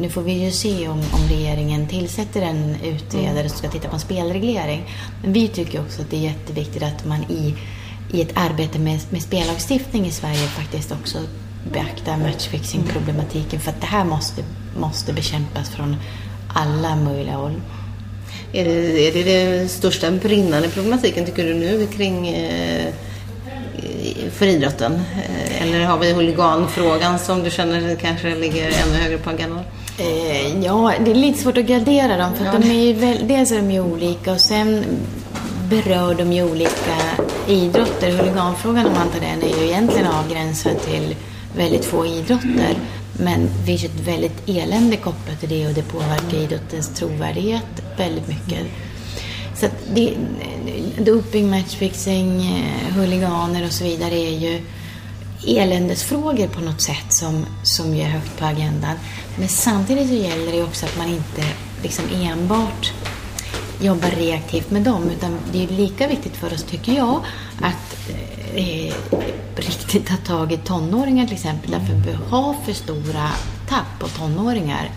Nu får vi ju se om, om regeringen tillsätter en utredare som ska titta på en spelreglering. Men vi tycker också att det är jätteviktigt att man i i ett arbete med, med spellagstiftning i Sverige faktiskt också beaktar matchfixing-problematiken för att det här måste, måste bekämpas från alla möjliga håll. Är det, är det den största brinnande problematiken tycker du nu kring eh, för idrotten? Eh, eller har vi huliganfrågan som du känner kanske ligger ännu högre på agendan? Eh, ja, det är lite svårt att gradera dem för ja. de är ju väl, dels är de ju olika och sen berör de ju olika idrotter. Huliganfrågan om man tar den är ju egentligen avgränsad till väldigt få idrotter. Men det finns ett väldigt elände kopplat till det och det påverkar idrottens trovärdighet väldigt mycket. Så att det, doping, matchfixing, eh, huliganer och så vidare är ju eländesfrågor på något sätt som, som är högt på agendan. Men samtidigt så gäller det också att man inte liksom enbart jobba reaktivt med dem. Utan det är lika viktigt för oss, tycker jag, att eh, riktigt ta tag i tonåringar till exempel. Därför vi har för stora tapp på tonåringar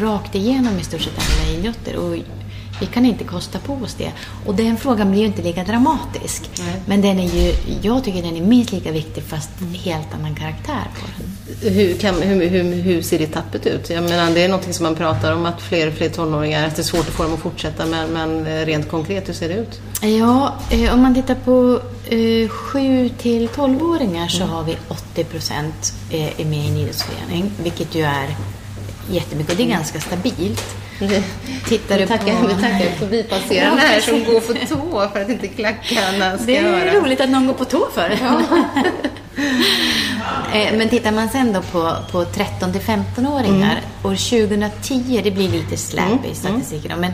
rakt igenom i stort sett alla idrotter. Och vi kan inte kosta på oss det. Och den frågan blir ju inte lika dramatisk. Nej. Men den är ju, jag tycker den är minst lika viktig fast helt annan karaktär på den. Hur, kan, hur, hur, hur, ser det tappet ut? Jag menar, det är någonting som man pratar om att fler och fler tonåringar, att det är svårt att få dem att fortsätta men, men rent konkret, hur ser det ut? Ja, eh, om man tittar på eh, 7 till 12-åringar så mm. har vi 80 procent eh, med i en idrottsförening, vilket ju är jättemycket och det är ganska stabilt. Tittar du tackar, på... Vi tackar förbipasserande här som går på tå för att inte klackarna ska Det är höra. roligt att någon går på tå för. Ja. Eh, men tittar man sen då på, på 13 till 15-åringar, mm. år 2010, det blir lite släp mm. i statistiken, mm. men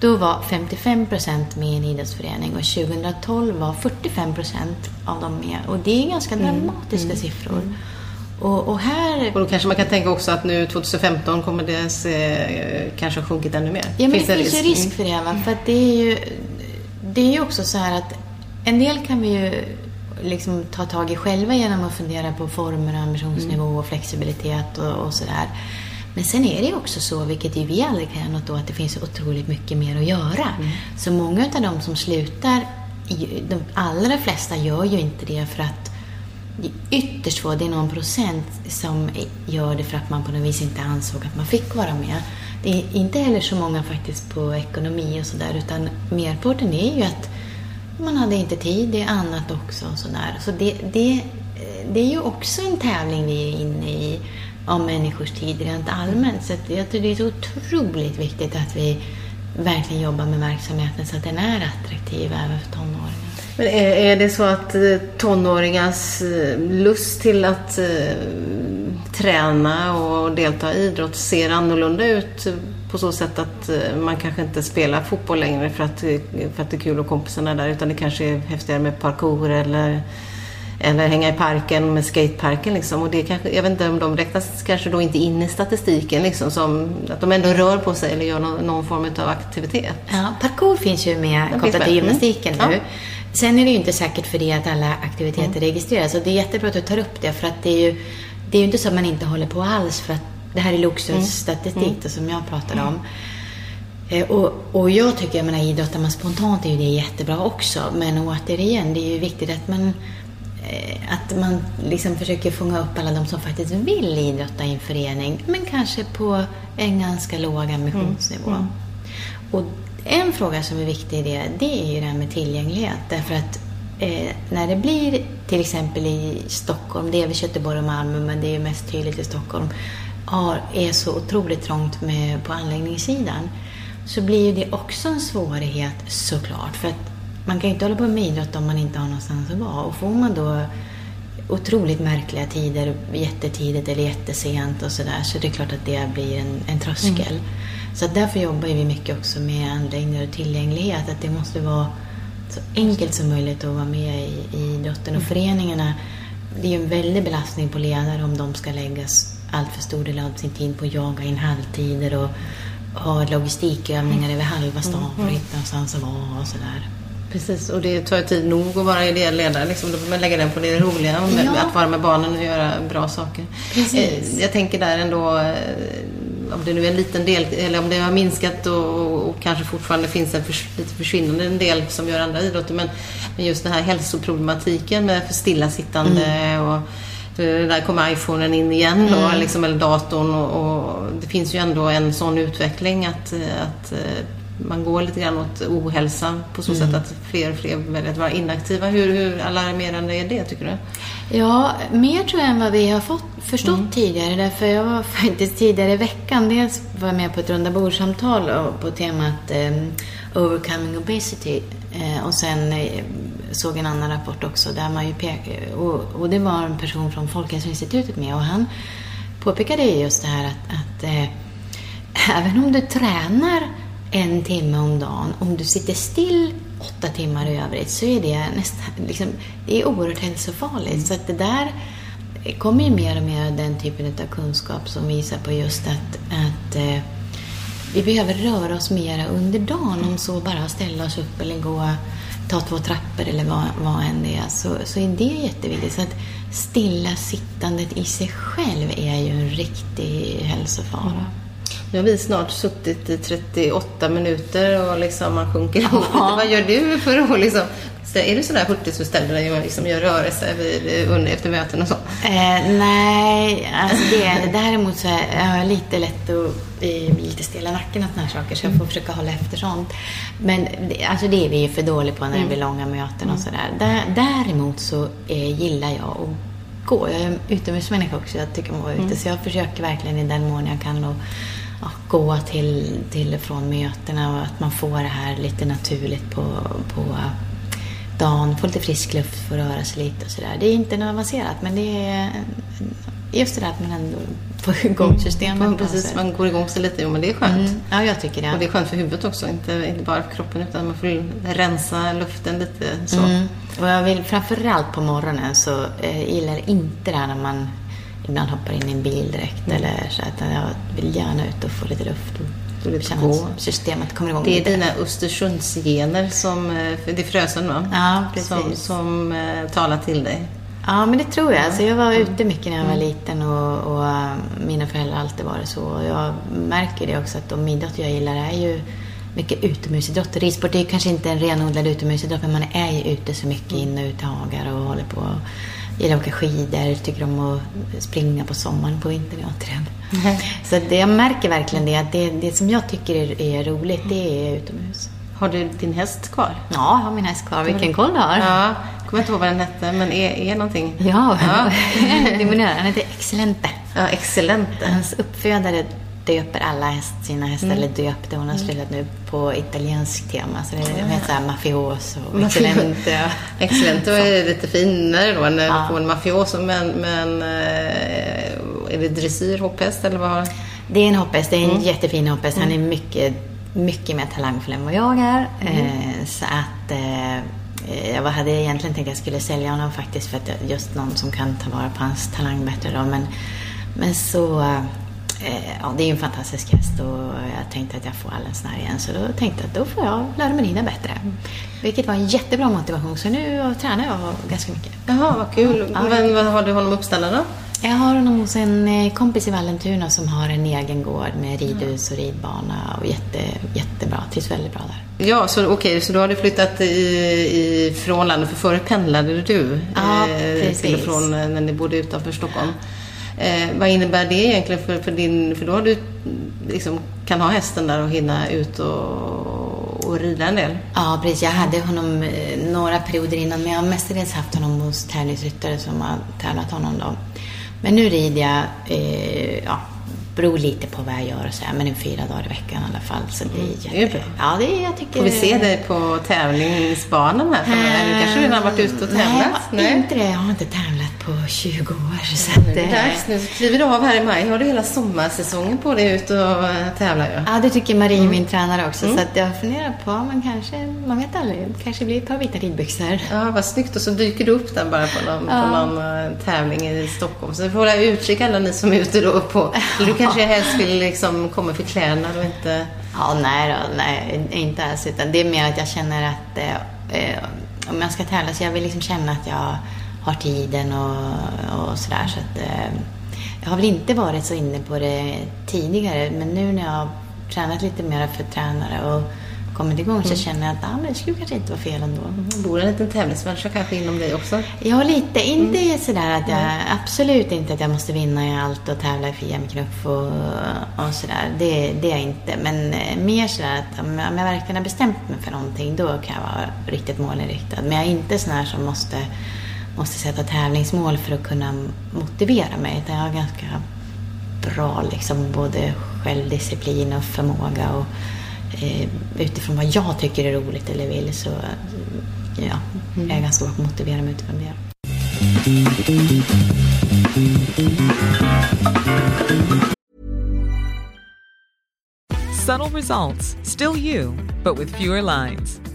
då var 55 procent med i en idrottsförening och 2012 var 45 procent av dem med. Och det är ganska mm. dramatiska mm. siffror. Mm. Och, och, här... och då kanske man kan tänka också att nu 2015 kommer det se, kanske ha sjunkit ännu mer. Ja, men finns det, det finns risk? ju risk för det. Va? För att det är ju det är ju också så här att en del kan vi ju liksom ta tag i själva genom att fundera på former, ambitionsnivå och flexibilitet och, och sådär. Men sen är det också så, vilket ju vi aldrig kan göra något åt, att det finns otroligt mycket mer att göra. Mm. Så många av de som slutar, de allra flesta gör ju inte det för att ytterst få, det är någon procent som gör det för att man på något vis inte ansåg att man fick vara med. Det är inte heller så många faktiskt på ekonomi och sådär, utan merparten är ju att man hade inte tid, det är annat också och sådär. Så det, det, det är ju också en tävling vi är inne i om människors tid rent allmänt. Så jag tror det är så otroligt viktigt att vi verkligen jobbar med verksamheten så att den är attraktiv även för tonåringar. Men är, är det så att eh, tonåringars eh, lust till att uh, träna och delta i idrott ser annorlunda ut på så sätt att man kanske inte spelar fotboll längre för att, för att det är kul och kompisarna är där utan det kanske är häftigare med parkour eller, eller hänga i parken med skateparken liksom. Och det kanske, jag vet inte om de räknas kanske då inte in i statistiken liksom som att de ändå rör på sig eller gör någon, någon form av aktivitet. Ja, parkour finns ju med kopplat till gymnastiken mm. nu. Ja. Sen är det ju inte säkert för det att alla aktiviteter Mm. registreras. Och det är jättebra att du tar upp det. För att det är ju, det är ju inte så att man inte håller på alls. För att det här är Loxus statistik då, som jag pratade om. Eh, Och, och jag tycker, jag menar idrottar man spontant är ju det jättebra också. Men återigen, det är ju viktigt att man eh, att man liksom försöker fånga upp alla de som faktiskt vill idrotta i en förening, men kanske på en ganska låg ambitionsnivå. Och en fråga som är viktig i det, det är ju det här med tillgänglighet. Därför att eh, när det blir till exempel i Stockholm, det är väl Göteborg och Malmö, men det är ju mest tydligt i Stockholm, har, är så otroligt trångt med, på anläggningssidan, så blir ju det också en svårighet såklart. För att man kan ju inte hålla på med idrott om man inte har någonstans att vara. Och får man då otroligt märkliga tider, jättetidigt eller jättesent och sådär, så det är klart att det blir en, en tröskel. Mm. Så därför jobbar vi mycket också med anläggningar och tillgänglighet, att det måste vara så enkelt som möjligt att vara med i, i idrotten. Och föreningarna, det är ju en väldig belastning på ledare om de ska läggas allt för stor del av sin tid på att jaga in halvtider och ha logistikövningar över halva stan för att hitta någonstans att vara och sådär. Precis, och det tar ju tid nog att vara ideell ledare. Liksom. Då får man lägga den på det roliga, med, Ja. att vara med barnen och göra bra saker. Precis. Eh, Jag tänker där ändå, eh, om det nu är en liten del, eller om det har minskat och, och kanske fortfarande finns en förs, lite försvinnande en del som gör andra idrotter, men, men just den här hälsoproblematiken med för stillasittande Mm. och eh, där kommer iPhonen in igen då, Mm. liksom, eller datorn och, och det finns ju ändå en sån utveckling att, att eh, man går lite grann åt ohälsa på så Mm. sätt att fler och fler väljer att vara inaktiva. Hur, hur alarmerande är det tycker du? Ja, mer tror jag än vad vi har fått, förstått tidigare. Därför jag var faktiskt tidigare i veckan, dels var jag med på ett rundabordssamtal på temat eh, Overcoming Obesity. Eh, och sen eh, såg en annan rapport också där man ju pekar, och, och det var en person från Folkhälsoinstitutet med och han påpekade ju just det här att, att eh, även om du tränar en timme om dagen, om du sitter still åtta timmar i övrigt så är det nästan, liksom, det är oerhört hälsofarligt. Så att det där kommer ju mer och mer den typen av kunskap som visar på just att, att eh, vi behöver röra oss mera under dagen, om så bara ställa oss upp eller gå, ta två trappor eller vad, vad än det är, så, så är det jätteviktigt. Så att stilla sittandet i sig själv är ju en riktig hälsofara. Nu har vi snart suttit i 38 minuter och liksom man sjunker ihop. Vad gör du för att liksom... så Är du sådär hurtig som ställer dig och liksom gör rörelser vid, under, efter möten och så? Eh, nej, alltså det, däremot så är jag har lite lätt att bli lite stel i nacken och såna här saker, så jag får försöka hålla efter sånt. Men det, alltså det är vi ju för dåliga på när det blir långa möten och sådär. Där, däremot så eh, gillar jag att gå. Jag är utomhusmänniska också, jag tycker om att vara ute, så jag försöker verkligen i den mån jag kan att ja, gå till, till och från mötena och att man får det här lite naturligt på, på dagen, få lite frisk luft, få röra sig lite och sådär. Det är inte något avancerat, men det är just det där att man ändå får igång systemet. Ja, på något precis, man går igång sig lite. Jo, men det är skönt. Mm. Ja, jag tycker det. Och det är skönt för huvudet också, inte, inte bara för kroppen utan man får rensa luften lite så. Mm. Och jag vill framförallt på morgonen så eh, gillar inte det här när man ibland hoppar in i en bil direkt Mm. eller så att jag vill gärna ut och få lite luft Och lite känna att systemet kommer igång Det är lite. dina Östersundsgener som, eh, det är Frösön va? Ja, precis. Som, som eh, talar till dig. Ja, men det tror jag. Alltså jag var Mm. ute mycket när jag var liten och, och äh, mina föräldrar har alltid varit så. Och jag märker det också att de idrotter jag gillar är ju mycket utomhusidrott. Ridsport är kanske inte en renodlad utomhusidrott, men man är ju ute så mycket Mm. in och ut i hagar och håller på. Gillar att åka skidor, tycker om att springa på sommaren, på vintern återigen. Så att det, jag märker verkligen det, att det, det som jag tycker är, är roligt, det är utomhus. Har du din häst kvar? Ja, jag har min häst kvar. Vilken koll du har. Ja, kommer inte ihåg vad den hette, men är, är någonting. Ja, Ja. det är min Han heter Excellente. Ja, excellent. Hans uppfödare döper alla häst, sina hästar, Mm. eller döpte. Hon har slutat nu på italienskt tema. Så det de heter såhär mafioso excellente. Excellent, då är lite finare då än Ja. på en mafioso. Men, men eh, är det dressyr, hopphäst eller vad? Det är en hopphäst, det är en Mm. jättefin hopphäst. Han är mycket, mycket mer talangfull än vad jag är. Mm. Eh, så att eh, jag hade egentligen tänkt att jag skulle sälja honom faktiskt för att just någon som kan ta vara på hans talang bättre då. Men, men så Eh, ja, det är ju en fantastisk häst och jag tänkte att jag får Allensnär igen. Så då tänkte jag att då får jag lära mig rida bättre. Vilket var en jättebra motivation. Så nu tränar jag ganska mycket. Jaha, vad kul. Ja. Men vad har du honom uppställda då? Jag har honom hos en eh, kompis i Vallentuna som har en egen gård med ridhus och ridbana och jätte, jättebra. Trivs väldigt bra där. Ja, så okej, så då har du flyttat från landet, för förut pendlade du Ja, eh, till och från eh, när ni bodde utanför Stockholm. Eh, vad innebär det egentligen för, för din, för då har du liksom, kan ha hästen där och hinna ut och, och rida en del? Ja, precis. Jag hade honom eh, några perioder innan, men jag har mestadels haft honom hos tävlingsryttare som har tävlat honom då. Men nu rider jag, eh, ja, beror lite på vad jag gör och så här, men en fyra dagar i veckan i alla fall. Så det är jätte... det är. Ja, det är, jag tycker... Får vi se dig på tävlingsbanan här framöver? Du kanske redan har varit ute och tävlat? Nej, har inte det. Jag har inte tävlat på 20 år. Så att, är det eh, dags. Nu kliver du av här i maj. har du hela sommarsäsongen på dig ut och eh, tävla ju. Ja, det tycker Marie, Mm. min tränare också. Så att jag funderar på, man kanske, man vet aldrig, det kanske blir ett par vita ridbyxor. Ja, vad snyggt. Och så dyker du upp där bara på någon, på Ja. någon eh, tävling i Stockholm. Så vi får hålla utkik alla ni som är ute då på... Du kanske helst vill liksom komma för kläderna och inte... Ja, nej då, nej, inte alls. Utan det är mer att jag känner att eh, eh, om jag ska tävla så jag vill liksom känna att jag har tiden och, och sådär. Så att, eh, jag har väl inte varit så inne på det tidigare, men nu när jag har tränat lite mer för tränare och kommit igång så känner jag att ah, men det skulle kanske inte vara fel ändå. Det bor en liten tävlingsmänniska kanske inom dig också. Jag har lite, inte sådär att jag, absolut inte att jag måste vinna i allt och tävla i FIM-knuff och, och sådär. Det, det är jag inte. Men eh, mer sådär att om jag, verkligen har bestämt mig för någonting, då kan jag vara riktigt målinriktad. Men jag är inte sån här som måste, måste sätta tävlingsmål för att kunna motivera mig. Utan jag har ganska bra liksom, både självdisciplin och förmåga. Och, utifrån vad jag tycker är roligt eller vill så eh, ja, jag är ganska bra på att motivera mig utifrån det. Subtle results, still you, but with fewer lines.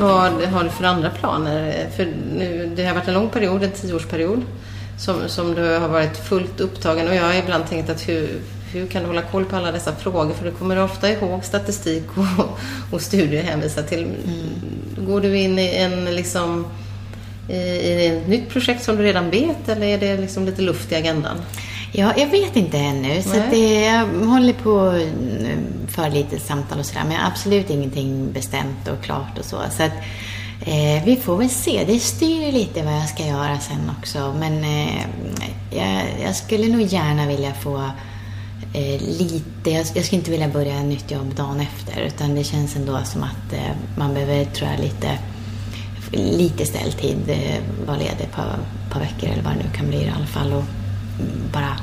Vad har du för andra planer? För nu, det har varit en lång period, en tioårsperiod, som, som du har varit fullt upptagen. Och jag har ibland tänkt att hur, hur kan du hålla koll på alla dessa frågor? För du kommer ofta ihåg statistik och, och studier hänvisar till. Går du in i en liksom i, i ett nytt projekt som du redan vet eller är det liksom lite luft i agendan? Ja, jag vet inte ännu. Så det, jag håller på för lite samtal och sådär. Men absolut ingenting bestämt och klart och så. Så att eh, vi får väl se. Det styr lite vad jag ska göra sen också. Men eh, jag, jag skulle nog gärna vilja få eh, lite... Jag, jag skulle inte vilja börja ett nytt jobb dagen efter. Utan det känns ändå som att eh, man behöver, tror jag, lite lite ställtid, eh, vara ledig ett par, par veckor eller vad det nu kan bli i alla fall. Och bara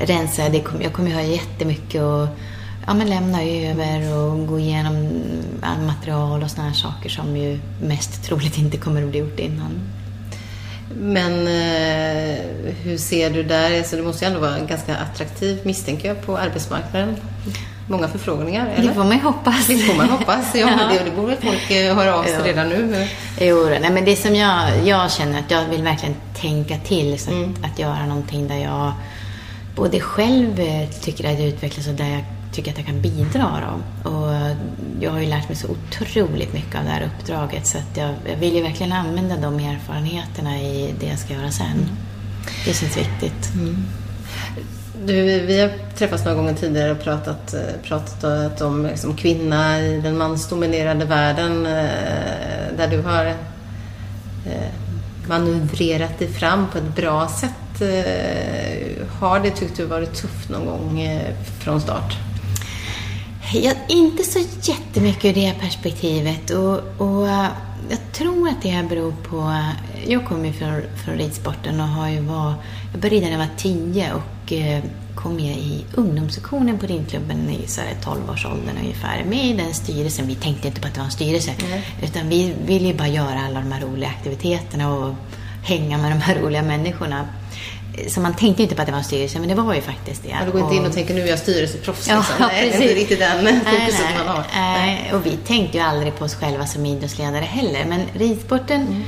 rensa. Det kom, jag kommer ju ha jättemycket och ja, men lämna över och gå igenom all material och sådana här saker som ju mest troligt inte kommer att bli gjort innan. Men eh, hur ser du där? Alltså, det måste ju ändå vara ganska attraktivt misstänker jag på arbetsmarknaden. Många förfrågningar, eller? Det får man hoppas. Det får man hoppas. Ja, men det, det borde folk eh, höra av sig Ja. redan nu. Jo, nej, men det som jag, jag känner att jag vill verkligen tänka till så att, att göra någonting där jag både själv eh, tycker att jag utvecklas och där jag tycker att jag kan bidra. Då. Och jag har ju lärt mig så otroligt mycket av det här uppdraget så att jag, jag vill ju verkligen använda de erfarenheterna i det jag ska göra sen. Det känns viktigt. Du, vi har träffats några gånger tidigare och pratat, eh, pratat om liksom, kvinna i den mansdominerade världen eh, där du har eh, manövrerat dig fram på ett bra sätt. Har det, tyckt du, varit tufft någon gång från start? Jag, inte så jättemycket ur det perspektivet. Och, och jag tror att det beror på... Jag kommer ju från, från ridsporten och har ju varit jag började när jag var tio och eh, kom med i ungdomssektionen på ridklubben i 12-årsåldern ungefär. Med i den styrelsen. Vi tänkte inte på att det var en styrelse. Mm. Utan vi ville ju bara göra alla de här roliga aktiviteterna och hänga med de här roliga människorna. Så man tänkte inte på att det var en styrelse, men det var ju faktiskt det. Ja, du går inte in och tänker nu är jag styrelseproffs. Ja, liksom. nej, precis. Det är inte riktigt den fokuset man har. Nej. Och vi tänkte ju aldrig på oss själva som idrottsledare heller. Men ridsporten, mm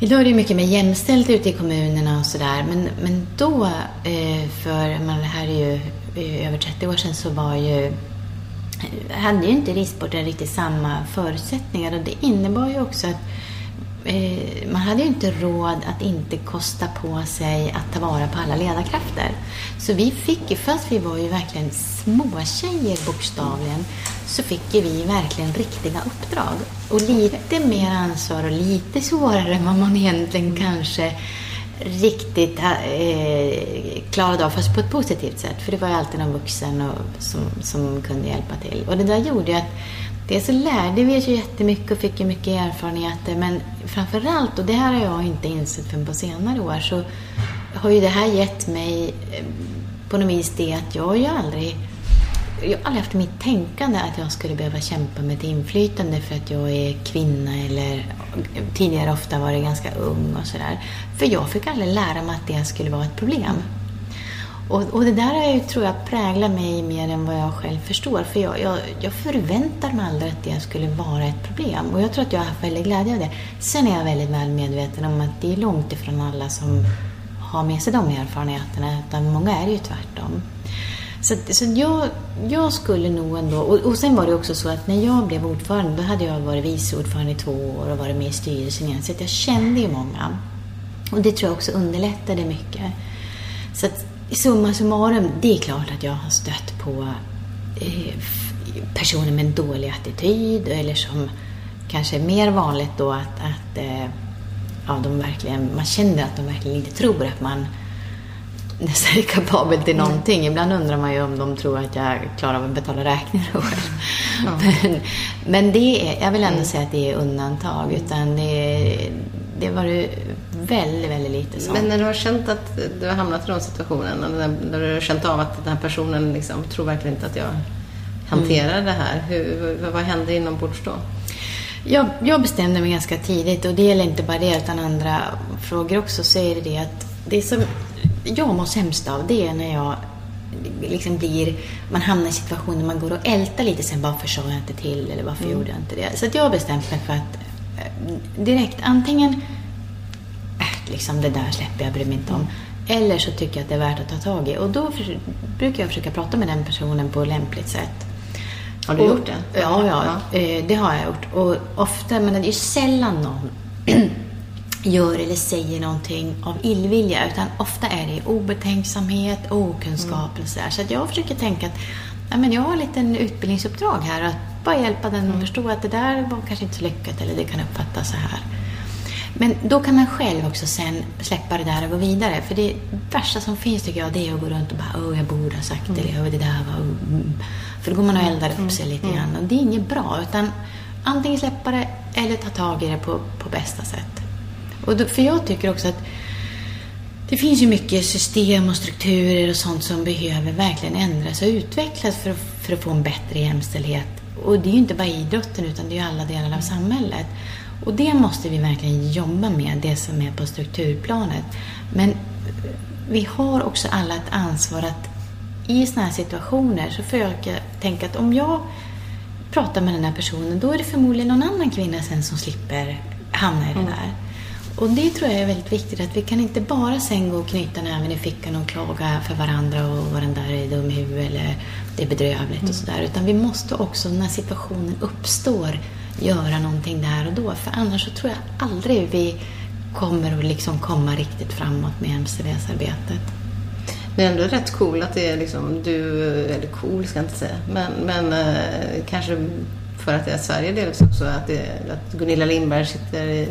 idag är det mycket mer jämställt ute i kommunerna och sådär. Men, men då, eh, för man, det här är ju eh, över 30 år sedan, så var ju eh, hade ju inte ridsporten riktigt samma förutsättningar och det innebar ju också att man hade ju inte råd att inte kosta på sig att ta vara på alla ledarkrafter. Så vi fick ju, fast vi var ju verkligen småtjejer bokstavligen, så fick ju vi verkligen riktiga uppdrag. Och lite mer ansvar och lite svårare än vad man egentligen kanske riktigt eh, klarade av, fast på ett positivt sätt. För det var ju alltid någon vuxen och, som, som kunde hjälpa till. Och det där gjorde ju att Dels så lärde vi oss ju jättemycket och fick ju mycket erfarenheter men framförallt, och det här har jag inte insett förrän på senare år, så har ju det här gett mig eh, på något vis det att jag har ju aldrig jag har aldrig haft mitt tänkande att jag skulle behöva kämpa med ett inflytande för att jag är kvinna eller tidigare ofta varit ganska ung och sådär. För jag fick aldrig lära mig att det skulle vara ett problem. Och, och det där är, tror jag präglar mig mer än vad jag själv förstår. För jag, jag, jag förväntar mig aldrig att det skulle vara ett problem. Och jag tror att jag har haft väldigt glädje av det. Sen är jag väldigt väl medveten om att det är långt ifrån alla som har med sig de erfarenheterna. Utan många är det ju tvärtom. Så, så jag, jag skulle nog ändå... Och, och sen var det också så att när jag blev ordförande, då hade jag varit vice ordförande i två år och varit med i styrelsen igen. Så att jag kände ju många. Och det tror jag också underlättade mycket. Så att summa summarum, det är klart att jag har stött på eh, personer med en dålig attityd eller som kanske är mer vanligt då att, att eh, ja, de verkligen, man känner att de verkligen inte tror att man nästan är kapabel till någonting. Ibland undrar man ju om de tror att jag klarar av att betala räkningar själv. Ja. Men, men det är, jag vill ändå mm. säga att det är undantag. Utan det, det var det väldigt, väldigt lite sånt. Men när du har känt att du har hamnat i de situationerna, när du har känt av att den här personen liksom, tror verkligen inte att jag hanterar mm. det här. Hur, vad händer inombords då? Jag, jag bestämde mig ganska tidigt och det gäller inte bara det utan andra frågor också. Så är det det att det som jag mår sämst av det är när jag liksom blir, man hamnar i situationer man går och ältar lite sen varför sa jag inte till eller varför mm. gjorde jag inte det? Så att jag har bestämt mig för att direkt antingen äh, liksom det där släpper jag, bryr mig inte om. Eller så tycker jag att det är värt att ta tag i. Och då för, brukar jag försöka prata med den personen på lämpligt sätt. Har du och, gjort det? Ja, ja, ja. Eh, det har jag gjort. Och ofta, men det är ju sällan någon gör eller säger någonting av illvilja utan ofta är det obetänksamhet, okunskap mm. och sådär. Så att jag försöker tänka att ja, men jag har en liten utbildningsuppdrag här att bara hjälpa den att mm. förstå att det där var kanske inte så lyckat eller det kan uppfattas så här. Men då kan man själv också sen släppa det där och gå vidare. För det värsta som finns tycker jag, det är att gå runt och bara åh, jag borde ha sagt det, mm. eller det där var... Mm. För då går man och eldar upp sig lite grann och det är inget bra. Utan antingen släppa det eller ta tag i det på, på bästa sätt. Och då, för jag tycker också att det finns ju mycket system och strukturer och sånt som behöver verkligen ändras och utvecklas för, för att få en bättre jämställdhet. Och det är ju inte bara idrotten utan det är ju alla delar av samhället. Och det måste vi verkligen jobba med, det som är på strukturplanet. Men vi har också alla ett ansvar att i sådana här situationer så försöka tänka att om jag pratar med den här personen då är det förmodligen någon annan kvinna sen som slipper hamna i det mm. där. Och det tror jag är väldigt viktigt, att vi kan inte bara sen gå och knyta näven i fickan och klaga för varandra och vad den där är dum i huvudet eller det är bedrövligt mm. och sådär. Utan vi måste också, när situationen uppstår, göra någonting där och då. För annars så tror jag aldrig vi kommer att liksom komma riktigt framåt med jämställdhetsarbetet. Men ändå rätt cool att det är liksom du, eller cool ska jag inte säga, men, men eh, kanske för att det är Sverige delvis också, att, det, att Gunilla Lindberg sitter i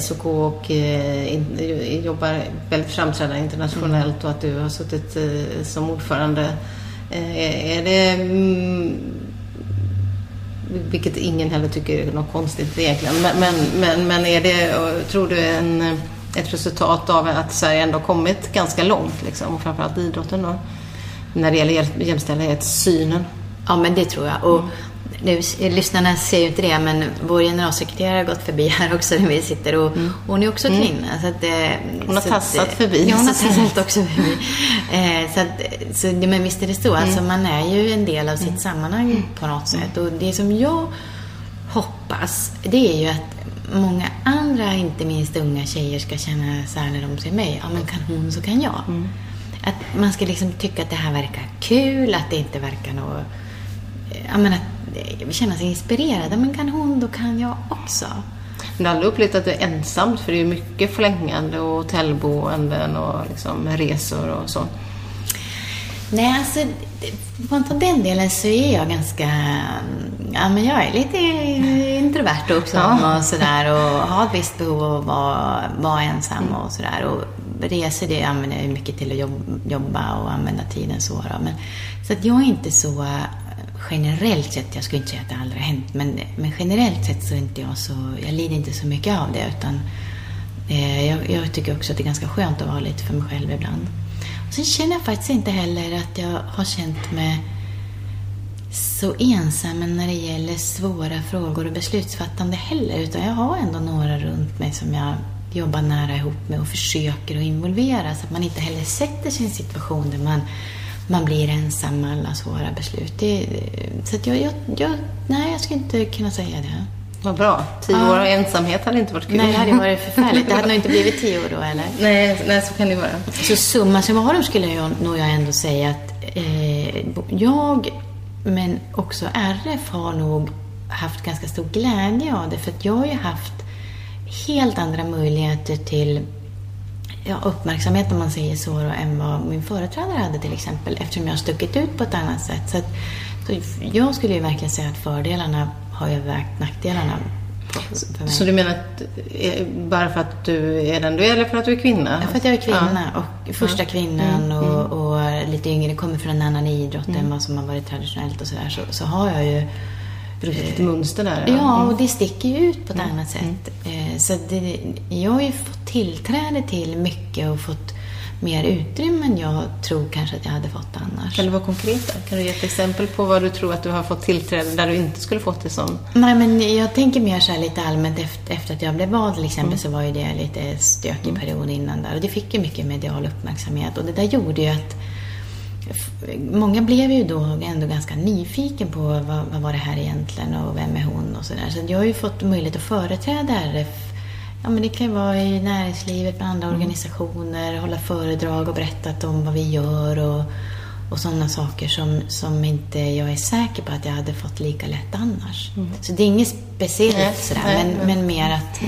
SOK och eh, jobbar väldigt framträdande internationellt och att du har suttit eh, som ordförande. Eh, är det mm, vilket ingen heller tycker är något konstigt egentligen. Men, men, men, men är det, eh, tror du, en, eh, ett resultat av att Sverige ändå kommit ganska långt, liksom, och framförallt idrotten då, när det gäller jämställdhetssynen? Ja, men det tror jag. Och nu, lyssnarna ser ju inte det, men vår generalsekreterare har gått förbi här också när vi sitter och mm. hon är också kvinna. Mm. Så att, hon har tassat att, förbi. Ja, hon har tassat också förbi. Eh, så att, så, men visst är det så. Alltså, mm. man är ju en del av sitt mm. sammanhang på något sätt. Och det som jag hoppas, det är ju att många andra, inte minst unga tjejer, ska känna så här när de ser mig. Ja, men kan hon så kan jag. Mm. Att man ska liksom tycka att det här verkar kul, att det inte verkar något... Ja, men att känna sig inspirerad. Men kan hon, då kan jag också. Men du har aldrig upplevt att du är ensam? För det är ju mycket flängande och hotellboenden och liksom resor och så. Nej, alltså på den delen så är jag ganska... Ja, men jag är lite introvert också ja. och sådär och har ett visst behov av att vara, vara ensam och sådär. Och resor det använder jag mycket till att jobba och använda tiden så. Då. Men, så att jag är inte så generellt sett, jag skulle inte säga att det aldrig har hänt, men, men generellt sett så är inte jag så, jag lider inte så mycket av det utan eh, jag, jag, tycker också att det är ganska skönt att vara lite för mig själv ibland. Och sen känner jag faktiskt inte heller att jag har känt mig så ensam när det gäller svåra frågor och beslutsfattande heller, utan jag har ändå några runt mig som jag jobbar nära ihop med och försöker att involvera så att man inte heller sätter sig i en situation där man man blir ensam med alla svåra beslut. Det, så jag, jag, jag, nej, jag skulle inte kunna säga det. Vad bra. Tio år av ensamhet hade inte varit kul. Nej, det hade varit förfärligt. Det hade nog inte blivit tio år då, eller? Nej, nej så kan det vara. Så summa summarum skulle jag nog jag ändå säga att eh, jag, men också RF, har nog haft ganska stor glädje av det. För att jag har ju haft helt andra möjligheter till ja, uppmärksamhet, om man säger så, då, än vad min företrädare hade till exempel, eftersom jag har stuckit ut på ett annat sätt. Så, att, så jag skulle ju verkligen säga att fördelarna har övervägt nackdelarna. Så du menar att eh, bara för att du är den du är, eller för att du är kvinna? Ja, för att jag är kvinna. Ja. Och första kvinnan mm. och, mm. och, lite yngre, kommer från en annan idrott mm. än vad som har varit traditionellt och sådär, så, så har jag ju ett mönster där. Ja, ja och mm. det sticker ju ut på ett mm. annat sätt. Mm. Eh, så det, jag har ju fått tillträde till mycket och fått mer utrymme än jag tror kanske att jag hade fått annars. Kan du vara konkret där? Kan du ge ett exempel på vad du tror att du har fått tillträde där du inte skulle fått det som? Nej, men jag tänker mer så lite allmänt efter, efter att jag blev vald till exempel mm. så var ju det lite stökig mm. period innan där och det fick ju mycket medial uppmärksamhet och det där gjorde ju att Många blev ju då ändå ganska nyfiken på vad, vad var det här egentligen och vem är hon och sådär. Så jag har ju fått möjlighet att företräda RF Ja, men det kan vara i näringslivet med andra mm. organisationer, hålla föredrag och berättat om vad vi gör och, och sådana saker som, som inte jag är säker på att jag hade fått lika lätt annars. Mm. Så det är inget speciellt nej, sådär, men, men mer att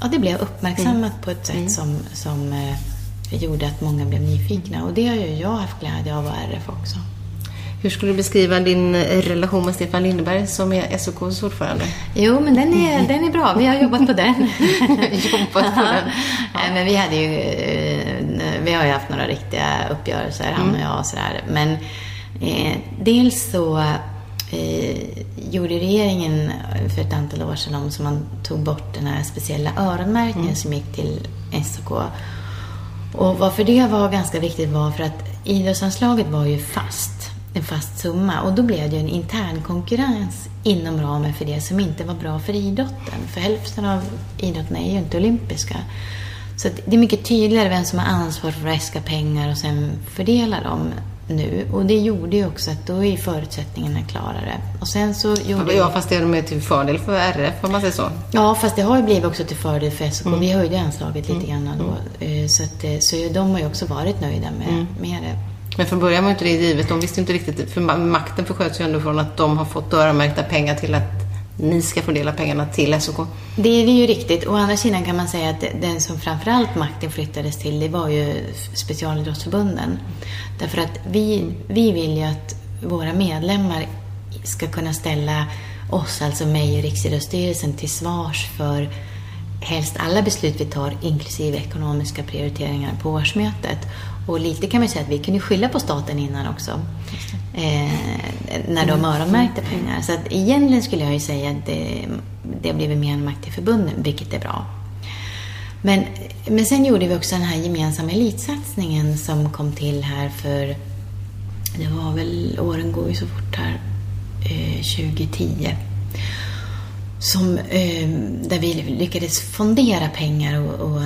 ja, det blev uppmärksammat mm. på ett sätt mm. som, som eh, gjorde att många blev nyfikna. Och det har ju jag haft glädje av och RF också. Hur skulle du beskriva din relation med Stefan Lindeberg som är SOKs ordförande? Jo, men den är, den är bra. Vi har jobbat på den. jobbat på den? Ja. Men vi, hade ju, eh, vi har ju haft några riktiga uppgörelser, han och jag och sådär. Men eh, dels så eh, gjorde regeringen för ett antal år sedan om så man tog bort den här speciella öronmärkningen mm. som gick till SOK. Och varför det var ganska viktigt var för att idrottsanslaget var ju fast en fast summa och då blev det ju en intern konkurrens inom ramen för det som inte var bra för idrotten. För hälften av idrotterna är ju inte olympiska. Så det är mycket tydligare vem som har ansvar för att äska pengar och sen fördela dem nu. Och det gjorde ju också att då är förutsättningarna klarare. Och sen så gjorde ja, fast det är till fördel för RF om man säger så. Ja, fast det har ju blivit också till fördel för SOK. Mm. Vi höjde anslaget lite mm. grann då. Mm. Så, att, eh, så de har ju också varit nöjda med, mm. med det. Men från början var inte det givet. De visste inte riktigt, för makten försköts ju ändå från att de har fått öronmärkta pengar till att ni ska fördela pengarna till SOK. Det är ju riktigt. Å andra sidan kan man säga att den som framförallt makten flyttades till, det var ju specialidrottsförbunden. Därför att vi, vi vill ju att våra medlemmar ska kunna ställa oss, alltså mig och Riksidrottsstyrelsen, till svars för helst alla beslut vi tar, inklusive ekonomiska prioriteringar på årsmötet. Och lite kan man säga att vi kunde skylla på staten innan också. Eh, när de öronmärkte pengar. Så att egentligen skulle jag ju säga att det, det har blivit mer en makt till förbunden, vilket är bra. Men, men sen gjorde vi också den här gemensamma elitsatsningen som kom till här för, det var väl, åren går ju så fort här, eh, 2010 som, eh, där vi lyckades fondera pengar och, och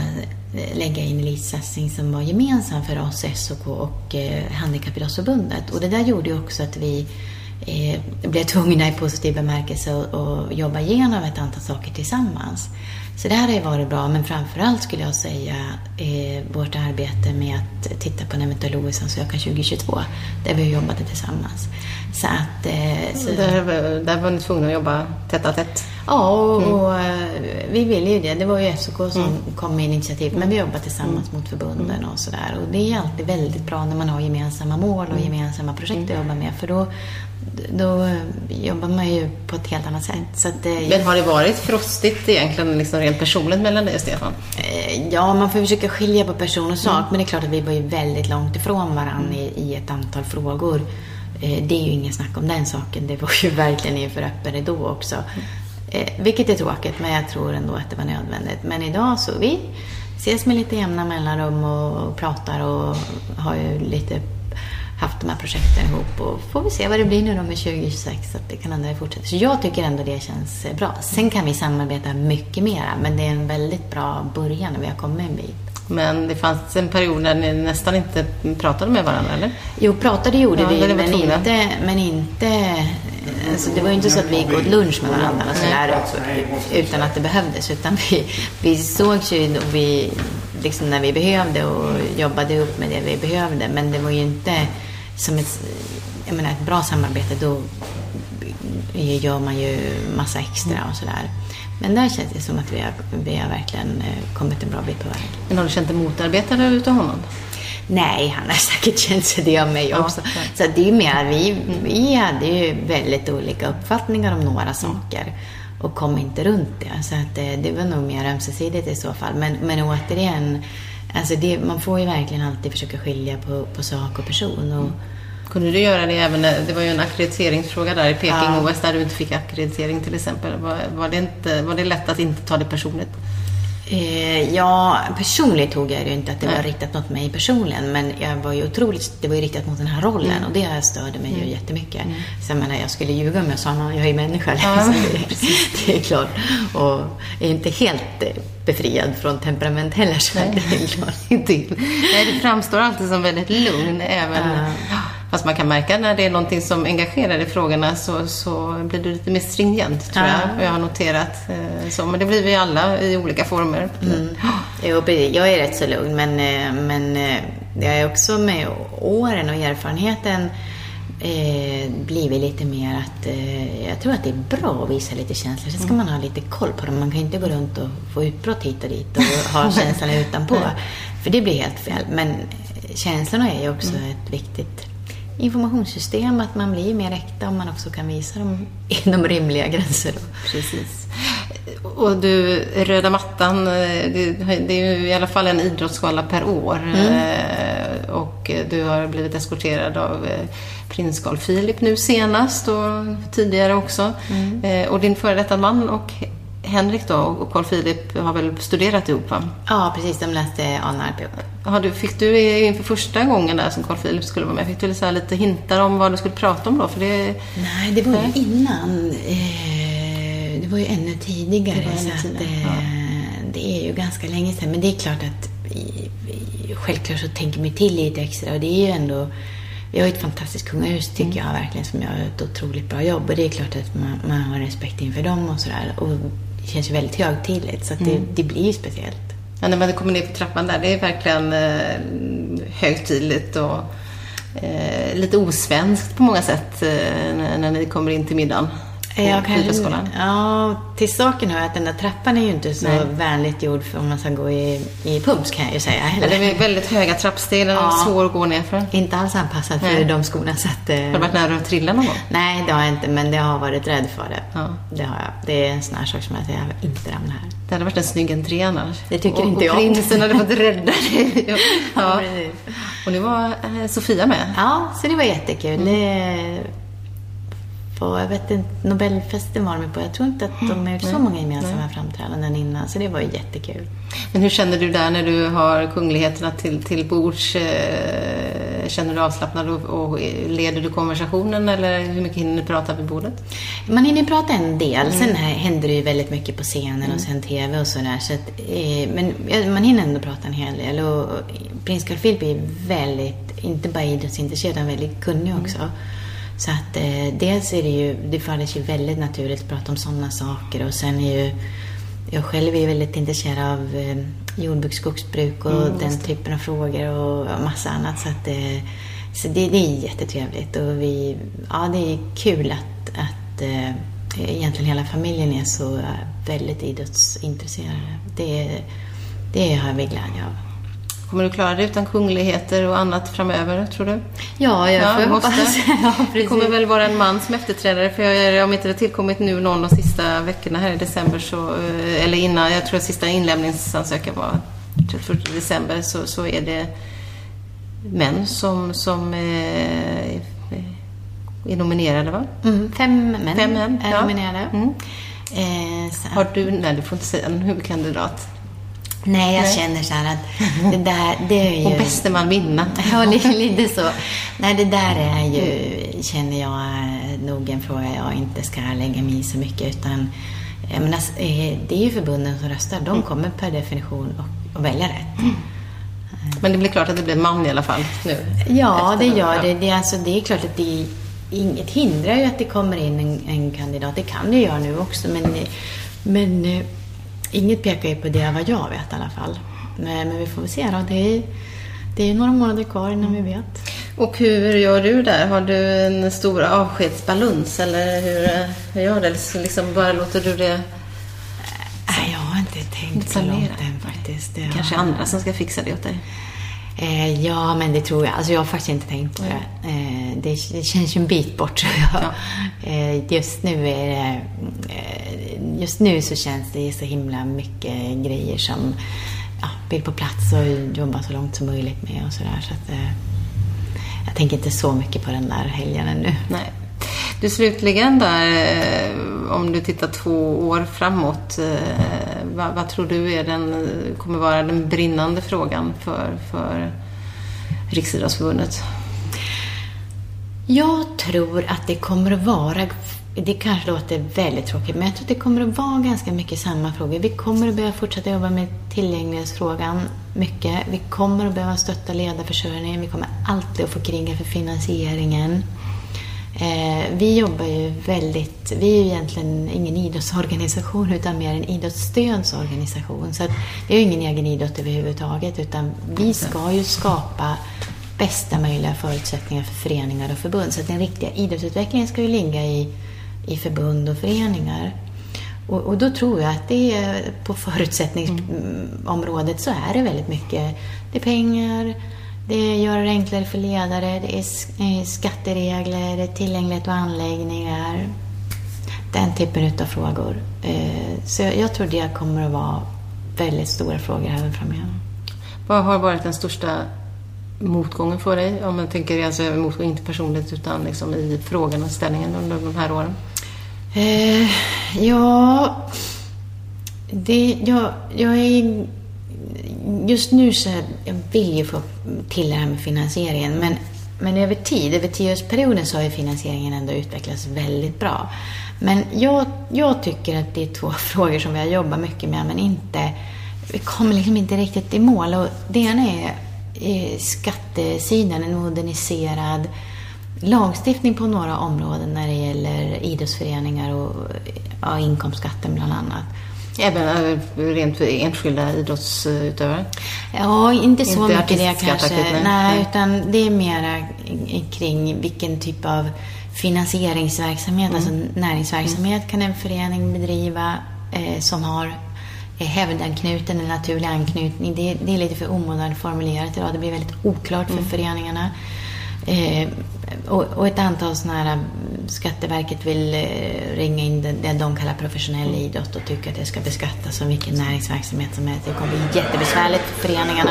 Eh, lägga in elitsatsning som var gemensam för oss, SOK och eh, Handikappidrottsförbundet. Och det där gjorde också att vi eh, blev tvungna i positiv bemärkelse att jobba igenom ett antal saker tillsammans. Så det här har ju varit bra, men framförallt skulle jag säga eh, vårt arbete med att titta på en eventuell OS-ansökan 2022, där vi jobbade tillsammans. Så att... Eh, så... Där, där var ni tvungna att jobba tätt och tätt? Ja, och, mm. och, eh, vi ville ju det. Det var ju SOK som mm. kom med initiativ, men vi jobbar tillsammans mm. mot förbunden och sådär. Och det är alltid väldigt bra när man har gemensamma mål och mm. gemensamma projekt att jobba med, för då, då jobbar man ju på ett helt annat sätt. Så att, men har det varit frostigt egentligen, liksom rent personligt mellan dig och Stefan? Eh, ja, man får försöka skilja på person och sak, mm. men det är klart att vi var ju väldigt långt ifrån varandra i, i ett antal frågor. Eh, det är ju ingen snack om den saken. Det var ju verkligen inför öppen ridå också. Eh, vilket är tråkigt, men jag tror ändå att det var nödvändigt. Men idag så vi ses med lite jämna mellanrum och pratar och har ju lite haft de här projekten ihop och får vi se vad det blir nu då med 2026 så att det kan ändå fortsätta. Så jag tycker ändå det känns bra. Sen kan vi samarbeta mycket mera men det är en väldigt bra början när vi har kommit en bit. Men det fanns en period när ni nästan inte pratade med varandra, eller? Jo, pratade gjorde ja, vi, men inte, men inte... Alltså, det var ju inte så att vi gick åt lunch med varandra och sådär, utan att det behövdes. Utan vi, vi sågs ju och vi, liksom när vi behövde och jobbade upp med det vi behövde. Men det var ju inte som ett, jag menar, ett bra samarbete. Då gör man ju massa extra och sådär. Men där känns det som att vi har, vi har verkligen eh, kommit en bra bit på väg. Men har du känt dig motarbetad utav honom? Nej, han har säkert känt sig det av mig också. Ja, så det är mer, vi, vi hade ju väldigt olika uppfattningar om några mm. saker och kom inte runt det. Så att det, eh, det var nog mer ömsesidigt i så fall. Men, men återigen, alltså det, man får ju verkligen alltid försöka skilja på, på sak och person. Och. Kunde du göra det även, det var ju en ackrediteringsfråga där i Peking-OS ja. där du inte fick akkreditering till exempel. Var, var, det inte, var det lätt att inte ta det personligt? Eh, ja, personligt tog jag det inte att det Nej. var riktat mot mig personligen. Men jag var ju otroligt, det var ju riktat mot den här rollen mm. och det störde mig mm. ju jättemycket. Mm. Så jag menar, jag skulle ljuga om jag sa att jag är människa. Ja, det, det, är klart. Och är inte helt befriad från temperament heller. Så Nej. det är klart inte. Nej, det framstår alltid som väldigt lugn även ja. Fast man kan märka när det är någonting som engagerar i frågorna så, så blir du lite mer stringent, tror ja. jag. Jag har noterat. Eh, så, men det blir vi alla i olika former. Mm. Jo, Jag är rätt så lugn, men, eh, men eh, jag är också med åren och erfarenheten eh, blivit lite mer att eh, jag tror att det är bra att visa lite känslor. Sen ska mm. man ha lite koll på dem. Man kan inte gå runt och få utbrott hit och dit och ha känslorna utanpå. För det blir helt fel. Men känslorna är ju också mm. ett viktigt informationssystem, att man blir mer äkta om man också kan visa dem inom rimliga gränser. Precis. Och du, röda mattan, det är ju i alla fall en idrottsgala per år. Mm. Eh, och du har blivit eskorterad av eh, prins Carl Philip nu senast och tidigare också. Mm. Eh, och din före detta man och Henrik då och Carl Philip har väl studerat ihop va? Ja, precis. De läste ANRP ihop. Ja, du, fick du inför första gången där som Carl Philip skulle vara med, fick du så lite hintar om vad du skulle prata om då? För det... Nej, det var ju innan. Eh, det var ju ännu tidigare. Det, ännu tidigare. Att, eh, det är ju ganska länge sedan. Men det är klart att självklart så tänker man till lite extra och det är ju ändå vi har ett fantastiskt kungahus tycker mm. jag verkligen som gör ett otroligt bra jobb. Och det är klart att man, man har respekt inför dem och sådär. Och det känns ju väldigt högtidligt så att mm. det, det blir ju speciellt. Ja, när man kommer ner för trappan där, det är verkligen eh, högtidligt och eh, lite osvenskt på många sätt eh, när, när, ni kommer in till middagen. På Jag kan, ja, till saken hör att den där trappan är ju inte så Nej. vänligt gjord för om man ska gå i, i pumps kan jag ju säga. Ja, Det är väldigt höga trappsteg, är Ja. svår att gå ner för. Inte alls anpassad för Nej. de skorna så att... eh, Har du varit nära att trilla någon gång? Nej, det har jag inte, men jag har varit rädd för det. Ja. Det har jag. Det är en sån här sak som säger, jag inte ramla här. Det hade varit en snygg entré annars. Det tycker och, inte och jag. prinsen hade fått rädda dig. ja. precis. Och nu var eh, Sofia med. Ja, så det var jättekul. Mm. Det var, jag vet inte, Nobelfesten var de på. Jag tror inte att de har gjort så Nej. många gemensamma framträdanden innan, så det var ju jättekul. Men hur känner du där när du har kungligheterna till, till bords? Eh, känner du avslappnad och, och leder du konversationen eller hur mycket hinner ni prata vid bordet? Man hinner prata en del. Mm. Sen händer det ju väldigt mycket på scenen och sen TV och sådär. Så att, eh, men man hinner ändå prata en hel del. Och prins Carl Philip är väldigt, inte bara idrottsintresserad, utan väldigt kunnig också. Så att eh, dels är det ju, det faller sig väldigt naturligt att prata om sådana saker. Och sen är ju, jag själv är väldigt intresserad av eh, jordbruk, skogsbruk och den typen av frågor och massa annat. Så, att, eh, så det, det är jättetrevligt och vi, ja, det är kul att, att eh, egentligen hela familjen är så väldigt idrottsintresserade. Det, det har vi glädje av. Kommer du klara dig utan kungligheter och annat framöver, tror du? Ja, jag Ja, får måste. hoppas. ja, Det kommer väl vara en man som efterträdare, för jag, om inte det tillkommit nu någon de sista veckorna här i december, så, eh, eller innan, jag tror att sista inlämningsansökan var 31 december, så, så är det män som, som eh, är nominerade, va? Mm, fem män, Fem män, är ja. nominerade. Mm. Eh, Har du, nej du får inte säga en huvudkandidat. Nej, jag Nej. känner så här att det där, det är ju... Och bäste man vinna. Ja, lite, så. Nej, det där är ju, känner jag, nog en fråga jag inte ska lägga mig i så mycket. Utan, jag menar, eh, det är ju förbunden som röstar. De kommer per definition att, välja rätt. Men det blir klart att det blir en man i alla fall nu. Ja, det gör det. Det är, alltså, det är klart att det inget hindrar ju att det kommer in en, en kandidat. Det kan det göra nu också, men, men eh, inget pekar ju på det vad jag vet i alla fall. Men, vi får väl se då. Det är, det är några månader kvar innan vi vet. Och hur gör du där? Har du en stor avskedsbaluns eller hur, hur gör du? Eller liksom bara låter du det... Nej, jag har inte tänkt så långt än faktiskt. Det Kanske har- andra som ska fixa det åt dig? Eh, ja, men det tror jag. Alltså jag har faktiskt inte tänkt på det. Eh, det. Det känns ju en bit bort tror jag. Eh, just nu är det... Eh, just nu så känns det så himla mycket grejer som ja, vill på plats och jobba så långt som möjligt med och sådär. Så att, eh, jag tänker inte så mycket på den där helgen ännu. Nej. Du slutligen där, eh, om du tittar två år framåt, eh, vad, vad tror du är den, kommer vara den brinnande frågan för, för Riksidrottsförbundet? Jag tror att det kommer att vara, det kanske låter väldigt tråkigt, men jag tror att det kommer att vara ganska mycket samma frågor. Vi kommer att behöva fortsätta jobba med tillgänglighetsfrågan mycket. Vi kommer att behöva stötta ledarförsörjningen. Vi kommer alltid att få kriga för finansieringen. Eh, vi jobbar ju väldigt, vi är ju egentligen ingen idrottsorganisation utan mer en idrottsstödsorganisation. Så att vi har ingen egen idrott överhuvudtaget utan vi ska ju skapa bästa möjliga förutsättningar för föreningar och förbund. Så att den riktiga idrottsutvecklingen ska ju ligga i, i förbund och föreningar. Och, och då tror jag att det är, på förutsättningsområdet så är det väldigt mycket. Det är pengar, det gör det enklare för ledare, det är eh, skatteregler, det är tillgänglighet och anläggningar. Den typen av frågor. Eh, Så jag jag tror det kommer att vara väldigt stora frågor även framöver. Vad har varit den största motgången för dig? Om man tänker alltså motgång, inte personligt utan liksom i frågan och ställningen under de här åren. Eh, ja, det, jag, jag är... Just nu så jag vill jag få till det här med finansieringen. Men, men över tid, över tioårsperioden så har ju finansieringen ändå utvecklats väldigt bra. Men jag, jag tycker att det är två frågor som vi har jobbat mycket med, men inte... Vi kommer liksom inte riktigt i mål. Och det ena är skattesidan, en moderniserad lagstiftning på några områden när det gäller idrottsföreningar och ja, inkomstskatten bland annat. Även eh, rent för enskilda idrottsutövare. Ja, inte så Inte mycket det kanske. nej. Nej, utan det är mera kring vilken typ av finansieringsverksamhet, alltså näringsverksamhet kan en förening bedriva eh, som har eh, hävdanknuten eller naturlig anknytning. Det, det är lite för omodernt formulerat idag. Det blir väldigt oklart för föreningarna. Eh, och, och ett antal sådana här, mm, Skatteverket vill eh, ringa in det, det de kallar professionell idrott och tycker att det ska beskattas som vilken näringsverksamhet som helst. Det kommer bli jättebesvärligt för föreningarna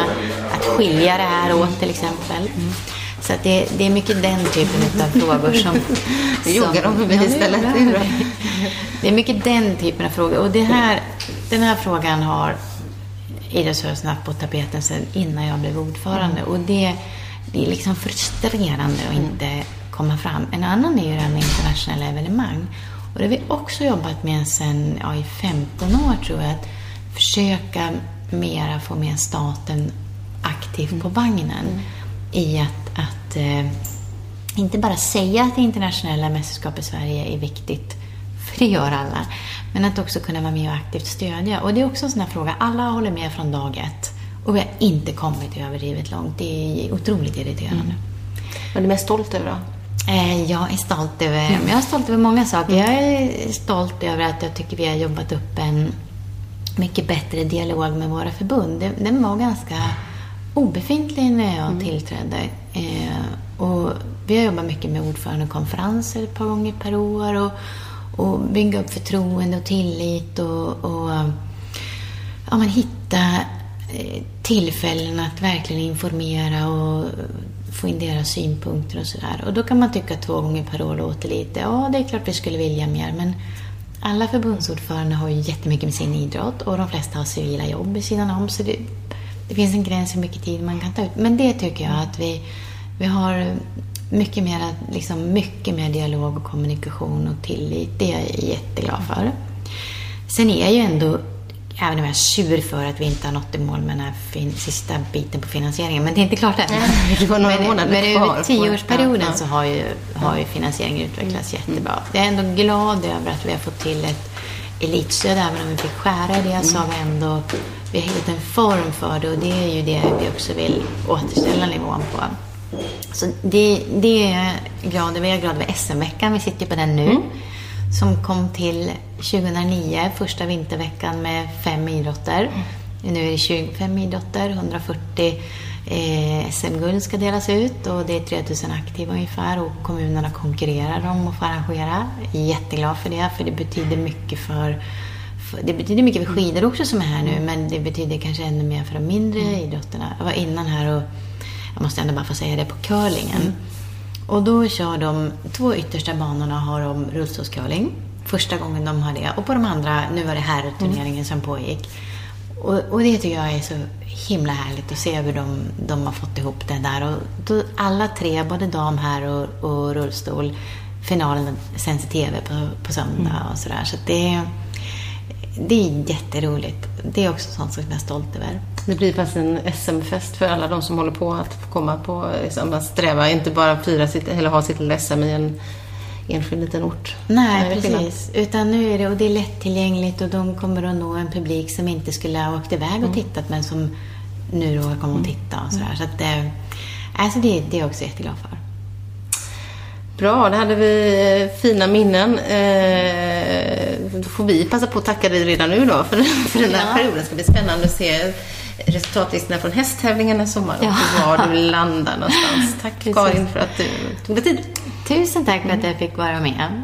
att skilja det här åt till exempel. Så att det, det är mycket den typen av frågor som... Nu joggar de förbi Ja, istället. joggar Det är. Det mycket den typen av frågor. Och det här, den här frågan har idrottsrörelsen haft på tapeten sedan innan jag blev ordförande. Och det, det är liksom frustrerande att inte komma fram. En annan är ju det här med internationella evenemang. Och det har vi också jobbat med sedan ja, i 15 år tror jag. Att försöka mera få med staten aktivt på vagnen. I att, att eh, inte bara säga att internationella mästerskap i Sverige är viktigt, för det gör alla, men att också kunna vara med och aktivt stödja. Och det är också en sån här fråga, alla håller med från dag ett och vi har inte kommit överdrivet långt. Det är otroligt irriterande. Vad är du mest stolt över då? Eh, Jag är stolt över, men jag är stolt över många saker. Jag är stolt över att jag tycker vi har jobbat upp en mycket bättre dialog med våra förbund. Den- var ganska obefintlig när jag tillträdde. Eh, Och vi har jobbat mycket med ordförandekonferenser ett par gånger per år och, och bygga upp förtroende och tillit och, och ja, men hitta Eh, tillfällen att verkligen informera och få in deras synpunkter och sådär. Och då kan man tycka att två gånger per år låter lite. Ja, det är klart vi skulle vilja mer, men alla förbundsordförande har ju jättemycket med sin idrott och de flesta har civila jobb vid sidan om. Så det, det finns en gräns hur mycket tid man kan ta ut. Men det tycker jag att vi, vi har mycket mer, liksom mycket mer dialog och kommunikation och tillit. Det är jag jätteglad för. Sen är jag ju ändå, även om jag är sur för att vi inte har nått i mål med den här fin- sista biten på finansieringen, men det är inte klart än. det var några men, månader men kvar över tioårsperioden ja, så har ju, har ju finansieringen utvecklats jättebra. Jag är ändå glad över att vi har fått till ett elitstöd, även om vi fick skära i det, så har vi ändå vi har hittat en form för det och det är ju det vi också vill återställa nivån på. Så det, det är jag glad över. Jag är glad över SM-veckan, vi sitter på den nu. Som kom till 2009, första vinterveckan med fem idrotter. Nu är det 25 idrotter, 140 eh, SM-guld ska delas ut och det är 3000 aktiva ungefär och kommunerna konkurrerar om att få arrangera. Jätteglad för det, för det betyder mycket för för- det betyder mycket för skidor också som är här nu, men det betyder kanske ännu mer för de mindre idrotterna. Jag var innan här och, jag måste ändå bara få säga det, på curlingen. Och då kör de, två yttersta banorna har de rullstolscurling. Första gången de har det. Och på de andra, nu var det herrturneringen som pågick. Och, och det tycker jag är så himla härligt att se hur de, de har fått ihop det där. Och då, alla tre, både dam, herr och, och rullstol, finalen sänds i TV på, på söndag och sådär. Så det, det är jätteroligt. Det är också sånt som jag är stolt över. Det blir faktiskt en SM-fest för alla de som håller på att komma på, liksom, att sträva, inte bara fira sitt, eller ha sitt lilla SM i en enskild liten ort. Nej, precis. Utan nu är det, och det är lättillgängligt och de kommer att nå en publik som inte skulle ha åkt iväg och tittat men som nu då kommer att titta och sådär. Så att det, alltså det, det är jag också jätteglad för. Bra, då hade vi eh, fina minnen. Eh, då får vi passa på att tacka dig redan nu då för, för den här Ja. perioden. Ska bli spännande att se resultatlistorna från hästtävlingarna i sommar och Ja. var du landar någonstans. Tack Precis. Karin för att du tog dig tid. Tusen tack för att jag fick vara med.